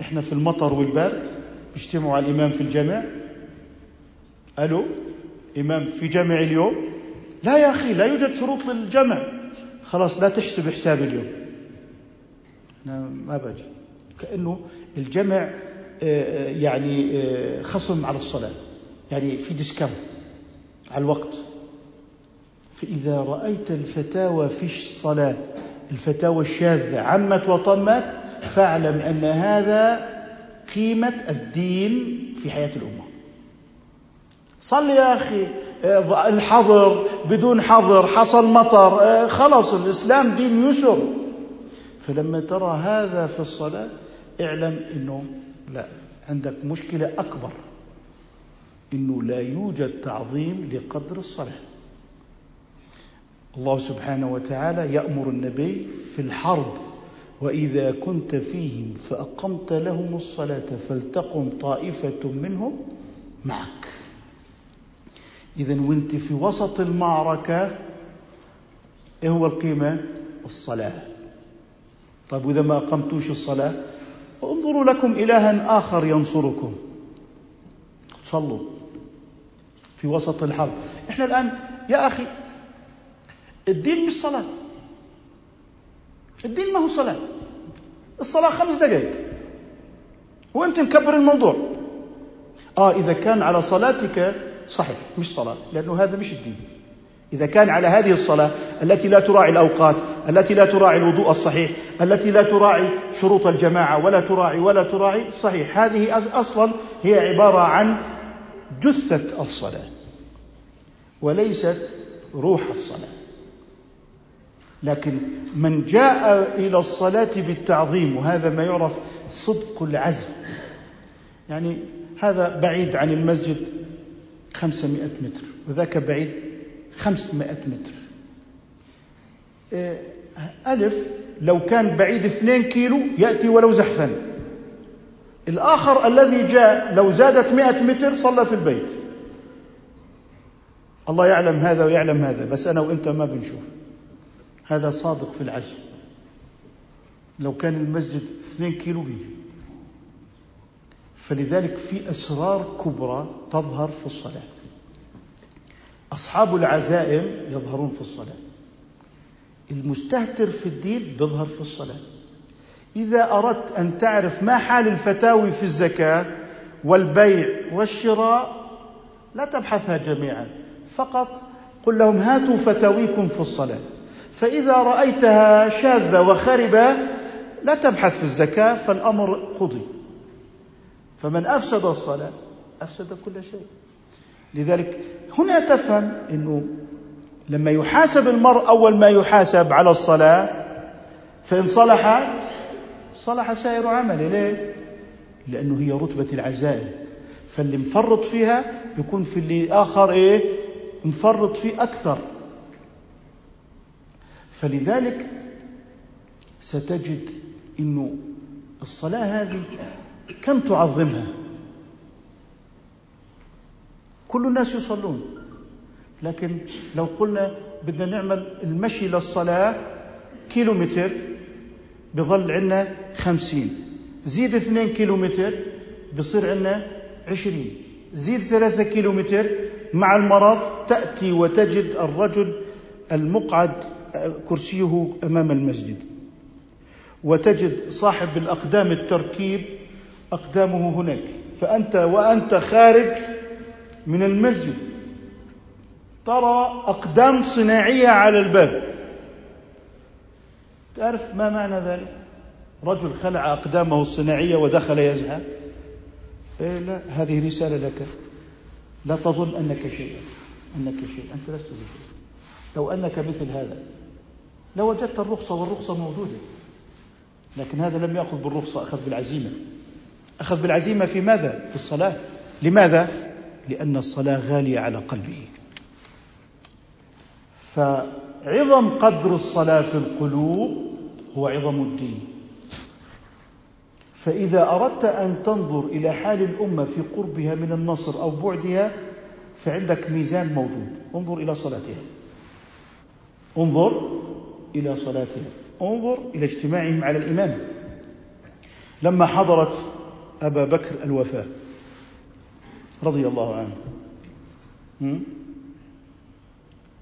إحنا في المطر والبرد بيجتمعوا على الإمام في الجامع. ألو؟ إمام في جامع اليوم؟ لا يا أخي لا يوجد شروط للجمع خلاص لا تحسب حساب اليوم. أنا ما بجي. كأنه الجمع آه، آه، يعني آه، خصم على الصلاة يعني في ديسكاونت على الوقت. فإذا رأيت الفتاوى في الصلاة الفتاوى الشاذة عمت وطمت فاعلم أن هذا قيمة الدين في حياة الأمة. صل يا أخي الحظر بدون حظر حصل مطر خلص الإسلام دين يسر. فلما ترى هذا في الصلاة اعلم أنه لا عندك مشكلة أكبر أنه لا يوجد تعظيم لقدر الصلاة. الله سبحانه وتعالى يأمر النبي في الحرب وإذا كنت فيهم فأقمت لهم الصلاة فلتقم طائفة منهم معك. اذا وأنت في وسط المعركة إيه هو القيمة؟ الصلاة. طيب وإذا ما أقمتوش الصلاة انظروا لكم إلها آخر ينصركم. صلوا في وسط الحرب. إحنا الآن يا أخي الدين مش صلاة. الدين ما هو صلاة. الصلاة خمس دقائق. وأنت مكبر الموضوع. آه إذا كان على صلاتك صحيح مش صلاة لأنه هذا مش الدين. إذا كان على هذه الصلاة التي لا تراعي الأوقات التي لا تراعي الوضوء الصحيح التي لا تراعي شروط الجماعة ولا تراعي ولا تراعي صحيح. هذه أصلا هي عبارة عن جثة الصلاة وليست روح الصلاة. لكن من جاء إلى الصلاة بالتعظيم وهذا ما يعرف صدق العزم. يعني هذا بعيد عن المسجد خمسمائة متر وذاك بعيد خمسمائة متر. إيه، ألف لو كان بعيد اثنين كيلو يأتي ولو زحفا. الآخر الذي جاء لو زادت مئة متر صلى في البيت. الله يعلم هذا ويعلم هذا بس أنا وإنت ما بنشوف. هذا صادق في العجل. لو كان المسجد اثنين كيلو بيجي. فلذلك في أسرار كبرى تظهر في الصلاة. أصحاب العزائم يظهرون في الصلاة. المستهتر في الدين بيظهر في الصلاة. إذا أردت أن تعرف ما حال الفتاوي في الزكاة والبيع والشراء لا تبحثها جميعا. فقط قل لهم هاتوا فتاويكم في الصلاة. فإذا رأيتها شاذة وخربة لا تبحث في الزكاة فالأمر قضي. فمن أفسد الصلاة أفسد كل شيء. لذلك هنا تفهم أنه لما يحاسب المرء أول ما يحاسب على الصلاة فإن صلحت صلح سائر عمله. ليه؟ لأنه هي رتبة العزائم. فاللي مفرط فيها يكون في اللي آخر إيه؟ مفرط فيه أكثر. فلذلك ستجد أنه الصلاة هذه كم تعظمها؟ كل الناس يصلون. لكن لو قلنا بدنا نعمل المشي للصلاة كيلومتر بظل عندنا خمسين. زيد اثنين كيلومتر بصير عندنا عشرين. زيد ثلاثة كيلومتر مع المرض تأتي وتجد الرجل المقعد كرسيه أمام المسجد. وتجد صاحب الأقدام التركيب أقدامه هناك. فأنت وأنت خارج من المسجد. ترى أقدام صناعية على الباب. تعرف ما معنى ذلك؟ رجل خلع أقدامه الصناعية ودخل يزحف إيه لا هذه رسالة لك. لا تظن أنك شيء أنك شيء أنت لست بشيء. لو أنك مثل هذا لوجدت الرخصة والرخصة موجودة. لكن هذا لم يأخذ بالرخصة أخذ بالعزيمة. أخذ بالعزيمة في ماذا؟ في الصلاة. لماذا؟ لأن الصلاة غالية على قلبه. فعظم قدر الصلاة في القلوب هو عظم الدين. فإذا أردت أن تنظر إلى حال الأمة في قربها من النصر أو بعدها فعندك ميزان موجود. انظر إلى صلاتها. انظر إلى صلاتها. انظر إلى اجتماعهم على الإمام. لما حضرت أبا بكر الوفاة رضي الله عنه.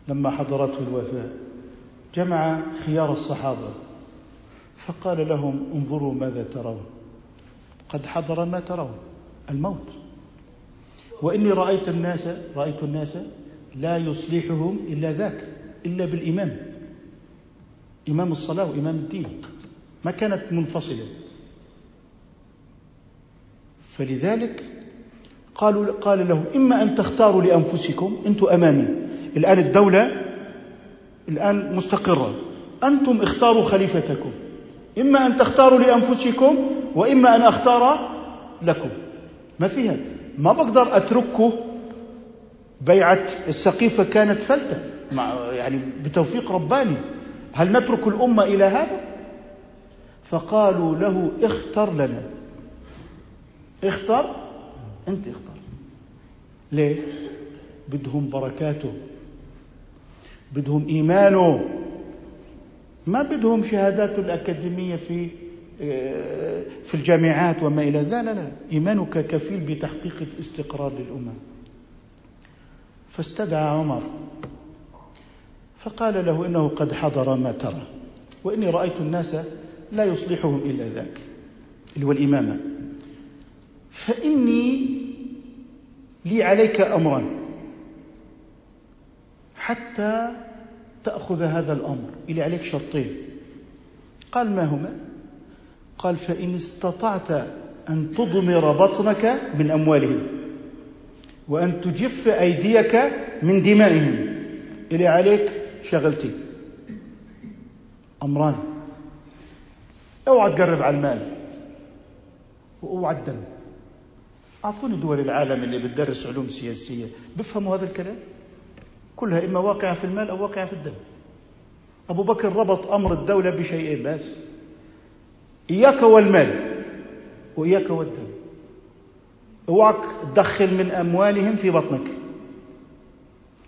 لما حضرته الوفاة جمع خيار الصحابة فقال لهم انظروا ماذا ترون. قد حضر ما ترون الموت. وإني رأيت الناس رأيت الناس لا يصلحهم إلا ذاك إلا بالإمام. إمام الصلاة وإمام الدين. ما كانت منفصلة. فلذلك قالوا قال لهم إما أن تختاروا لأنفسكم أنتم أمامي. الآن الدولة الآن مستقرة. أنتم اختاروا خليفتكم. إما أن تختاروا لأنفسكم وإما أن أختار لكم. ما فيها؟ ما بقدر أتركه بيعة السقيفة كانت فلتة. مع يعني بتوفيق رباني. هل نترك الأمة إلى هذا؟ فقالوا له اختر لنا. اختر أنت اختر ليه بدهم بركاته. بدهم إيمانه. ما بدهم شهاداته الأكاديمية في في الجامعات وما إلى ذلك لا لا. إيمانك كفيل بتحقيق الاستقرار للأمة. فاستدعى عمر. فقال له إنه قد حضر ما ترى. وإني رأيت الناس لا يصلحهم إلا ذاك اللي هو الإمامة. فإني لي عليك أمرا. حتى تأخذ هذا الأمر. إلي عليك شرطين. قال ما هما؟ قال فإن استطعت أن تضمر بطنك من أموالهم وأن تجف أيديك من دمائهم. إلي عليك شغلتين أمران. أوعى تقرب على المال. وأوعى الدم أعطوني دول العالم اللي بتدرس علوم سياسية. بفهموا هذا الكلام؟ كلها إما واقعة في المال أو واقعة في الدم. أبو بكر ربط أمر الدولة بشيئين بس. إياك والمال وإياك والدم. أوعك تدخل من أموالهم في بطنك.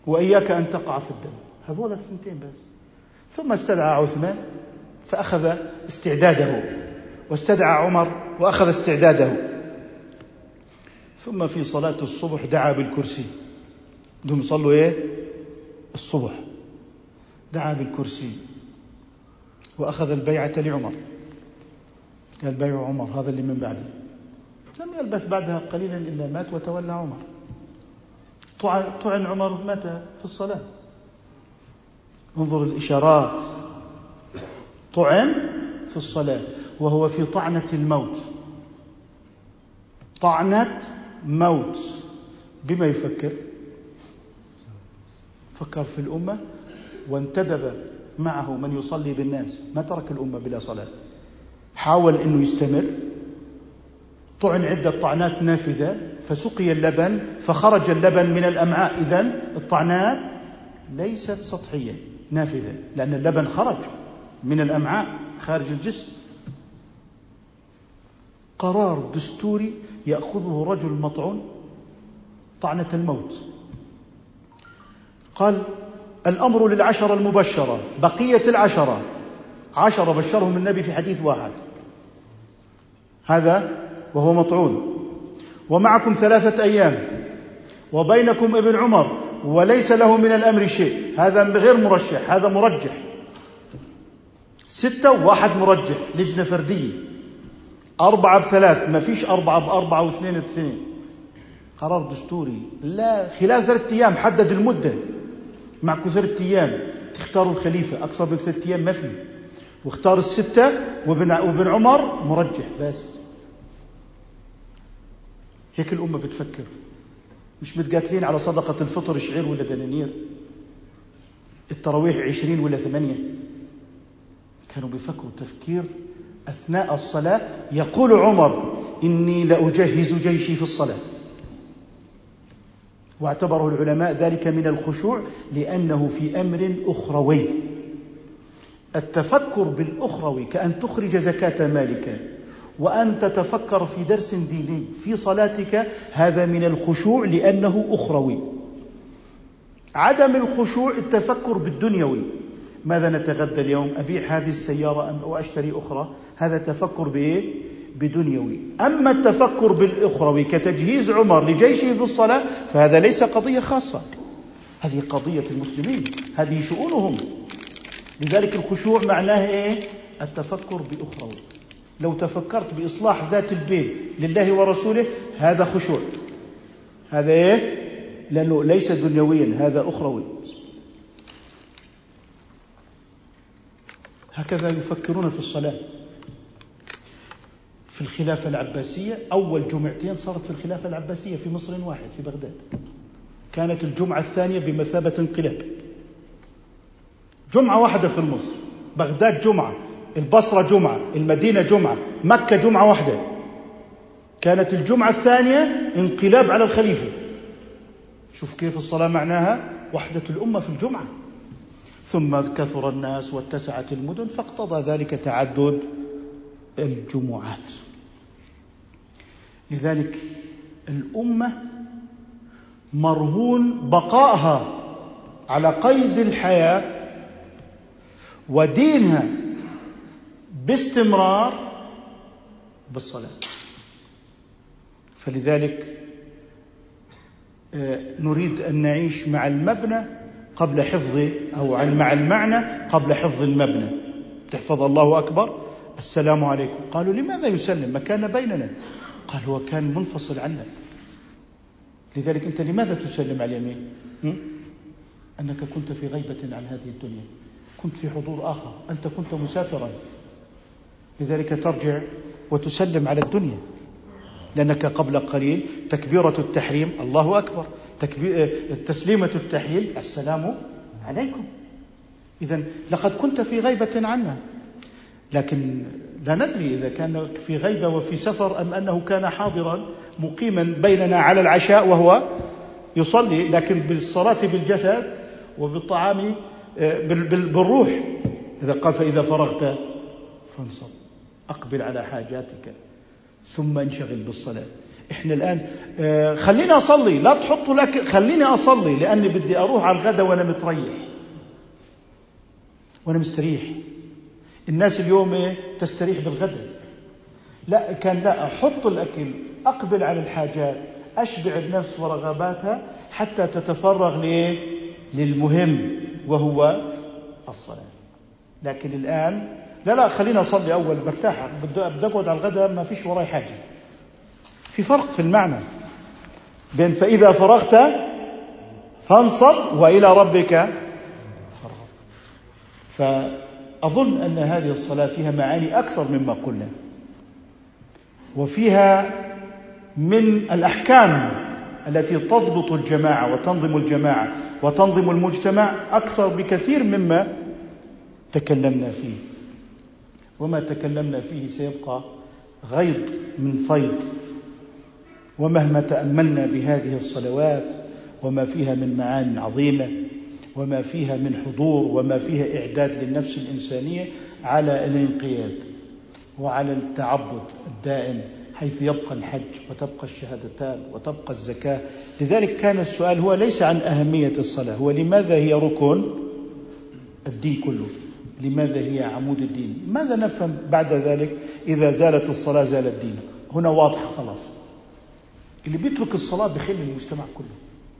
وإياك أن تقع في الدم. هذول الثنتين بس. ثم استدعى عثمان فأخذ استعداده. واستدعى عمر وأخذ استعداده. ثم في صلاة الصبح دعا بالكرسي. بدهم يصلوا إيه؟ الصبح. دعا بالكرسي. وأخذ البيعة لعمر. قال بيع عمر هذا اللي من بعده. لم يلبث بعدها قليلا إلا مات وتولى عمر. طعن عمر مات في الصلاة. انظر الإشارات. طعن في الصلاة وهو في طعنة الموت. طعنة موت. بما يفكر. فكر في الأمة وانتدب معه من يصلي بالناس. ما ترك الأمة بلا صلاة. حاول أنه يستمر. طعن عدة طعنات نافذة. فسقي اللبن. فخرج اللبن من الأمعاء. إذا الطعنات ليست سطحية نافذة. لأن اللبن خرج من الأمعاء خارج الجسم. قرار دستوري يأخذه رجل مطعون طعنة الموت. قال الأمر للعشرة المبشرة بقية العشرة. عشرة بشرهم النبي في حديث واحد. هذا وهو مطعون. ومعكم ثلاثة أيام. وبينكم ابن عمر وليس له من الأمر شيء. هذا غير مرشح هذا مرجح. ستة وواحد مرجح لجنة فردية. أربعة بثلاث ما فيش أربعة بأربعة واثنين باثنين قرار دستوري. لا خلال ثلاثة أيام حدد المدة. معكم ثلاثة أيام. تختاروا الخليفة. أكثر من ثلاثة أيام ما في. واختار الستة وابن وابن عمر مرجح. بس. هيك الأمة بتفكر. مش متقاتلين على صدقة الفطر شعير ولا دنانير. التراويح عشرين ولا ثمانية. كانوا بيفكروا تفكير أثناء الصلاة يقول عمر إني لأجهز جيشي في الصلاة. واعتبره العلماء ذلك من الخشوع لأنه في أمر أخروي. التفكر بالأخروي كأن تخرج زكاة مالك وأن تتفكر في درس ديني في صلاتك هذا من الخشوع لأنه أخروي. عدم الخشوع التفكر بالدنيوي ماذا نتغدى اليوم؟ أبيع هذه السيارة أم وأشتري أخرى؟ هذا تفكر بإيه بدنيوي. أما التفكر بالأخروي كتجهيز عمر لجيشه بالصلاة فهذا ليس قضية خاصة. هذه قضية المسلمين. هذه شؤونهم. لذلك الخشوع معناه إيه؟ التفكر بأخروي. لو تفكرت بإصلاح ذات البين لله ورسوله هذا خشوع. هذا إيه؟ لأنه ليس دنيويا هذا أخروي. هكذا يفكرون في الصلاة. في الخلافة العباسية أول جمعتين صارت في الخلافة العباسية في مصر واحد في بغداد. كانت الجمعة الثانية بمثابة انقلاب. جمعة واحدة في مصر. بغداد جمعة البصرة جمعة المدينة جمعة مكة جمعة واحدة. كانت الجمعة الثانية انقلاب على الخليفة. شوف كيف الصلاة معناها؟ وحدة الأمة في الجمعة. ثم كثر الناس واتسعت المدن فاقتضى ذلك تعدد الجمعات. لذلك الأمة مرهون بقائها على قيد الحياة ودينها باستمرار بالصلاة. فلذلك آه، نريد أن نعيش مع المبنى قبل حفظ أو مع المعنى قبل حفظ المبنى. تحفظ الله أكبر. السلام عليكم. قالوا لماذا يسلم؟ ما كان بيننا. قال هو كان منفصل عنا. لذلك أنت لماذا تسلم على اليمين؟ أنك كنت في غيبة عن هذه الدنيا. كنت في حضور آخر. أنت كنت مسافرا. لذلك ترجع وتسلم على الدنيا. لأنك قبل قليل تكبيرة التحريم. الله أكبر. تسليمة التحليل السلام عليكم. إذا لقد كنت في غيبة عنا لكن لا ندري إذا كان في غيبة وفي سفر أم أنه كان حاضرا مقيما بيننا على العشاء وهو يصلي لكن بالصلاة بالجسد وبالطعام آه، بالروح. إذا قال فإذا فرغت فانصب أقبل على حاجاتك ثم انشغل بالصلاة. إحنا الآن آه، خليني أصلي لا تحطوا لك خليني أصلي لأني بدي أروح على الغداء وأنا متريح. وأنا مستريح. الناس اليوم إيه؟ تستريح بالغداء لا كان لا أحط الأكل أقبل على الحاجات أشبع النفس ورغباتها حتى تتفرغ لإيه؟ للمهم وهو الصلاة. لكن الآن لا لا خلينا أصلي أول برتاح بدي أقعد على الغداء ما فيش وراي حاجة. في فرق في المعنى. بين فإذا فرغت فانصب وإلى ربك فرغ أظن أن هذه الصلاة فيها معاني أكثر مما قلنا. وفيها من الأحكام التي تضبط الجماعة وتنظم الجماعة وتنظم المجتمع أكثر بكثير مما تكلمنا فيه. وما تكلمنا فيه سيبقى غيض من فيض. ومهما تأملنا بهذه الصلوات وما فيها من معان عظيمة وما فيها من حضور وما فيها إعداد للنفس الإنسانية على الانقياد وعلى التعبد الدائم حيث يبقى الحج وتبقى الشهادتان وتبقى الزكاة. لذلك كان السؤال هو ليس عن أهمية الصلاة هو لماذا هي ركن الدين كله؟ لماذا هي عمود الدين؟ ماذا نفهم بعد ذلك إذا زالت الصلاة زال الدين؟ هنا واضح خلاص. اللي بيترك الصلاة بخل المجتمع كله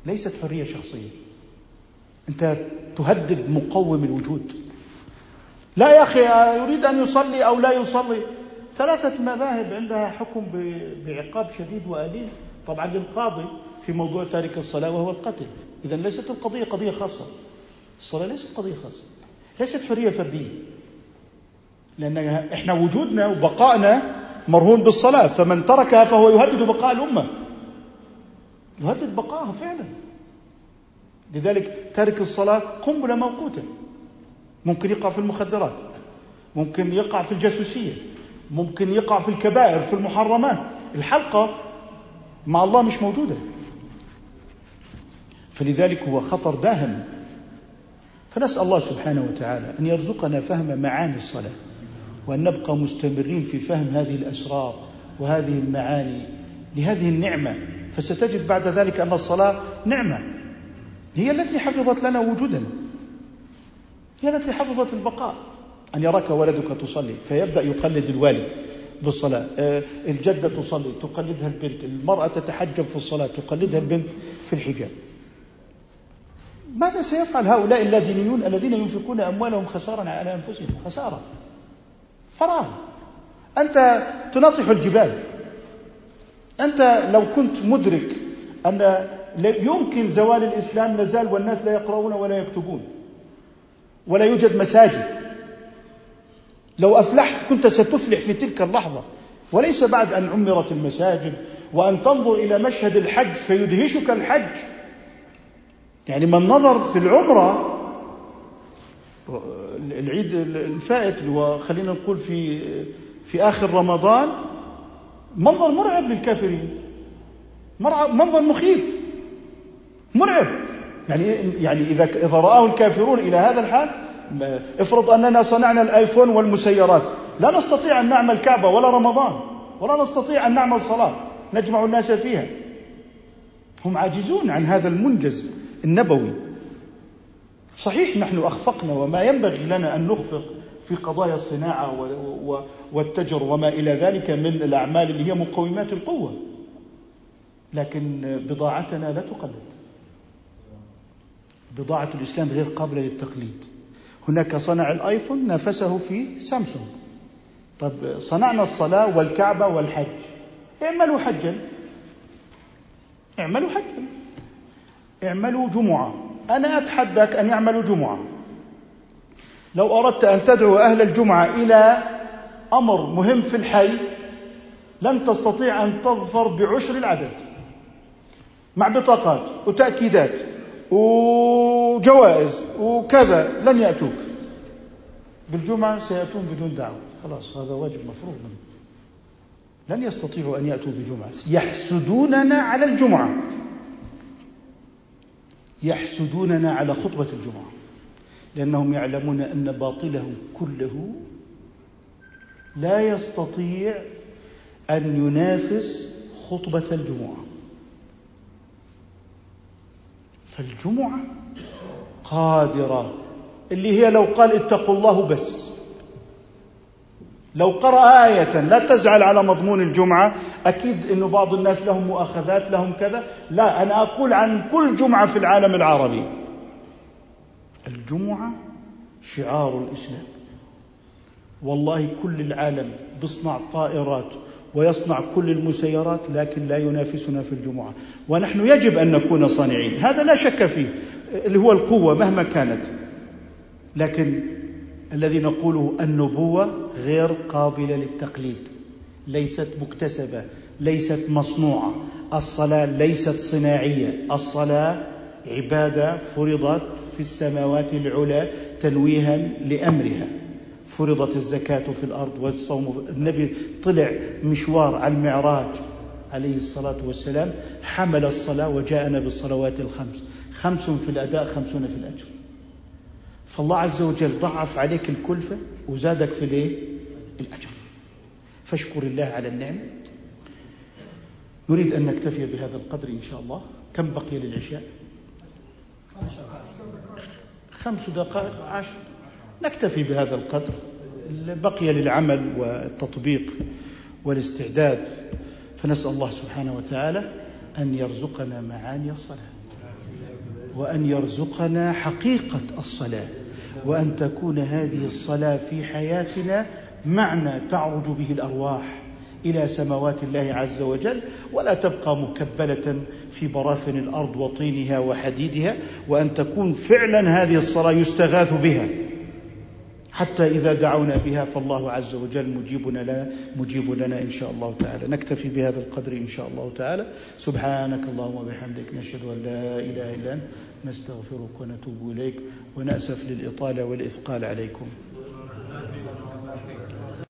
ليست حرية شخصية. أنت تهدد مقوم الوجود. لا يا أخي يريد أن يصلي أو لا يصلي؟ ثلاثة مذاهب عندها حكم بعقاب شديد وأليم. طبعا للقاضي في موضوع تارك الصلاة وهو القتل. إذا ليست القضية قضية خاصة. الصلاة ليست قضية خاصة. ليست حرية فردية. لأن إحنا وجودنا وبقائنا مرهون بالصلاة. فمن تركها فهو يهدد بقاء الأمة. يهدد بقائها فعلا. لذلك تارك الصلاة قنبلة موقوتة. ممكن يقع في المخدرات. ممكن يقع في الجاسوسية. ممكن يقع في الكبائر في المحرمات. الحلقة مع الله مش موجودة. فلذلك هو خطر داهم. فنسأل الله سبحانه وتعالى أن يرزقنا فهم معاني الصلاة وأن نبقى مستمرين في فهم هذه الأسرار وهذه المعاني لهذه النعمة. فستجد بعد ذلك أن الصلاة نعمة. هي التي حفظت لنا وجودنا. هي التي حفظت البقاء. أن يراك ولدك تصلي فيبدأ يقلد الوالد بالصلاة. آه، الجدة تصلي تقلدها البنت. المرأة تتحجب في الصلاة تقلدها البنت في الحجاب. ماذا سيفعل هؤلاء اللادينيون الذين ينفقون أموالهم خسارا على أنفسهم؟ خسارة. فراغ. أنت تناطح الجبال. أنت لو كنت مدرك أن يمكن زوال الإسلام لازال والناس لا يقرؤون ولا يكتبون ولا يوجد مساجد. لو أفلحت كنت ستفلح في تلك اللحظة. وليس بعد أن عمرت المساجد وأن تنظر إلى مشهد الحج فيدهشك الحج. يعني من نظر في العمرة العيد الفائت اللي هو خلينا نقول في في آخر رمضان منظر مرعب للكافرين. منظر مخيف. مرعب. يعني يعني اذا إذا رآه الكافرون إلى هذا الحال افرض أننا صنعنا الآيفون والمسيرات. لا نستطيع أن نعمل كعبة ولا رمضان ولا نستطيع أن نعمل صلاة. نجمع الناس فيها. هم عاجزون عن هذا المنجز النبوي. صحيح نحن أخفقنا وما ينبغي لنا أن نخفق. في قضايا الصناعة والتجر وما إلى ذلك من الأعمال اللي هي مقومات القوة. لكن بضاعتنا لا تقلد. بضاعة الإسلام غير قابلة للتقليد. هناك صنع الآيفون نافسه في سامسونج. طب صنعنا الصلاة والكعبة والحج. اعملوا حجا. اعملوا حجا. اعملوا جمعة. أنا أتحداك أن يعملوا جمعة. لو أردت أن تدعو أهل الجمعة إلى أمر مهم في الحي لن تستطيع أن تظفر بعشر العدد. مع بطاقات وتأكيدات وجوائز وكذا لن يأتوك. بالجمعة سيأتون بدون دعوة. خلاص هذا واجب مفروض منه. لن يستطيعوا أن يأتوا بجمعة يحسدوننا على الجمعة. يحسدوننا على خطبة الجمعة. لأنهم يعلمون أن باطلهم كله لا يستطيع أن ينافس خطبة الجمعة. فالجمعة قادرة. اللي هي لو قال اتقوا الله بس. لو قرأ آية لا تزعل على مضمون الجمعة. أكيد أنه بعض الناس لهم مؤاخذات لهم كذا. لا أنا أقول عن كل جمعة في العالم العربي. الجمعة شعار الإسلام. والله كل العالم بيصنع طائرات ويصنع كل المسيرات لكن لا ينافسنا في الجمعة. ونحن يجب أن نكون صانعين. هذا لا شك فيه اللي هو القوة مهما كانت. لكن الذي نقوله النبوة غير قابلة للتقليد. ليست مكتسبة ليست مصنوعة. الصلاة ليست صناعية. الصلاة عبادة فرضت في السماوات العلى تنويها لأمرها. فرضت الزكاة في الأرض والصوم. النبي طلع مشوار على المعراج عليه الصلاة والسلام حمل الصلاة وجاءنا بالصلوات الخمس. خمس في الأداء خمسون في الأجر. فالله عز وجل ضعف عليك الكلفة وزادك في الإيه؟ الأجر. فاشكر الله على النعمة. نريد أن نكتفي بهذا القدر إن شاء الله. كم بقي للعشاء؟ خمس دقائق عشر. نكتفي بهذا القدر. بقي للعمل والتطبيق والاستعداد. فنسأل الله سبحانه وتعالى أن يرزقنا معاني الصلاة وأن يرزقنا حقيقة الصلاة وأن تكون هذه الصلاة في حياتنا معنى تعرج به الأرواح. إلى سماوات الله عز وجل ولا تبقى مكبلة في براثن الأرض وطينها وحديدها وأن تكون فعلا هذه الصلاة يستغاث بها. حتى إذا دعونا بها فالله عز وجل مجيب لنا مجيب لنا إن شاء الله تعالى. نكتفي بهذا القدر إن شاء الله تعالى. سبحانك اللهم وبحمدك نشهد أن لا إله إلا أنت نستغفرك ونتوب إليك ونأسف للإطالة والإثقال عليكم.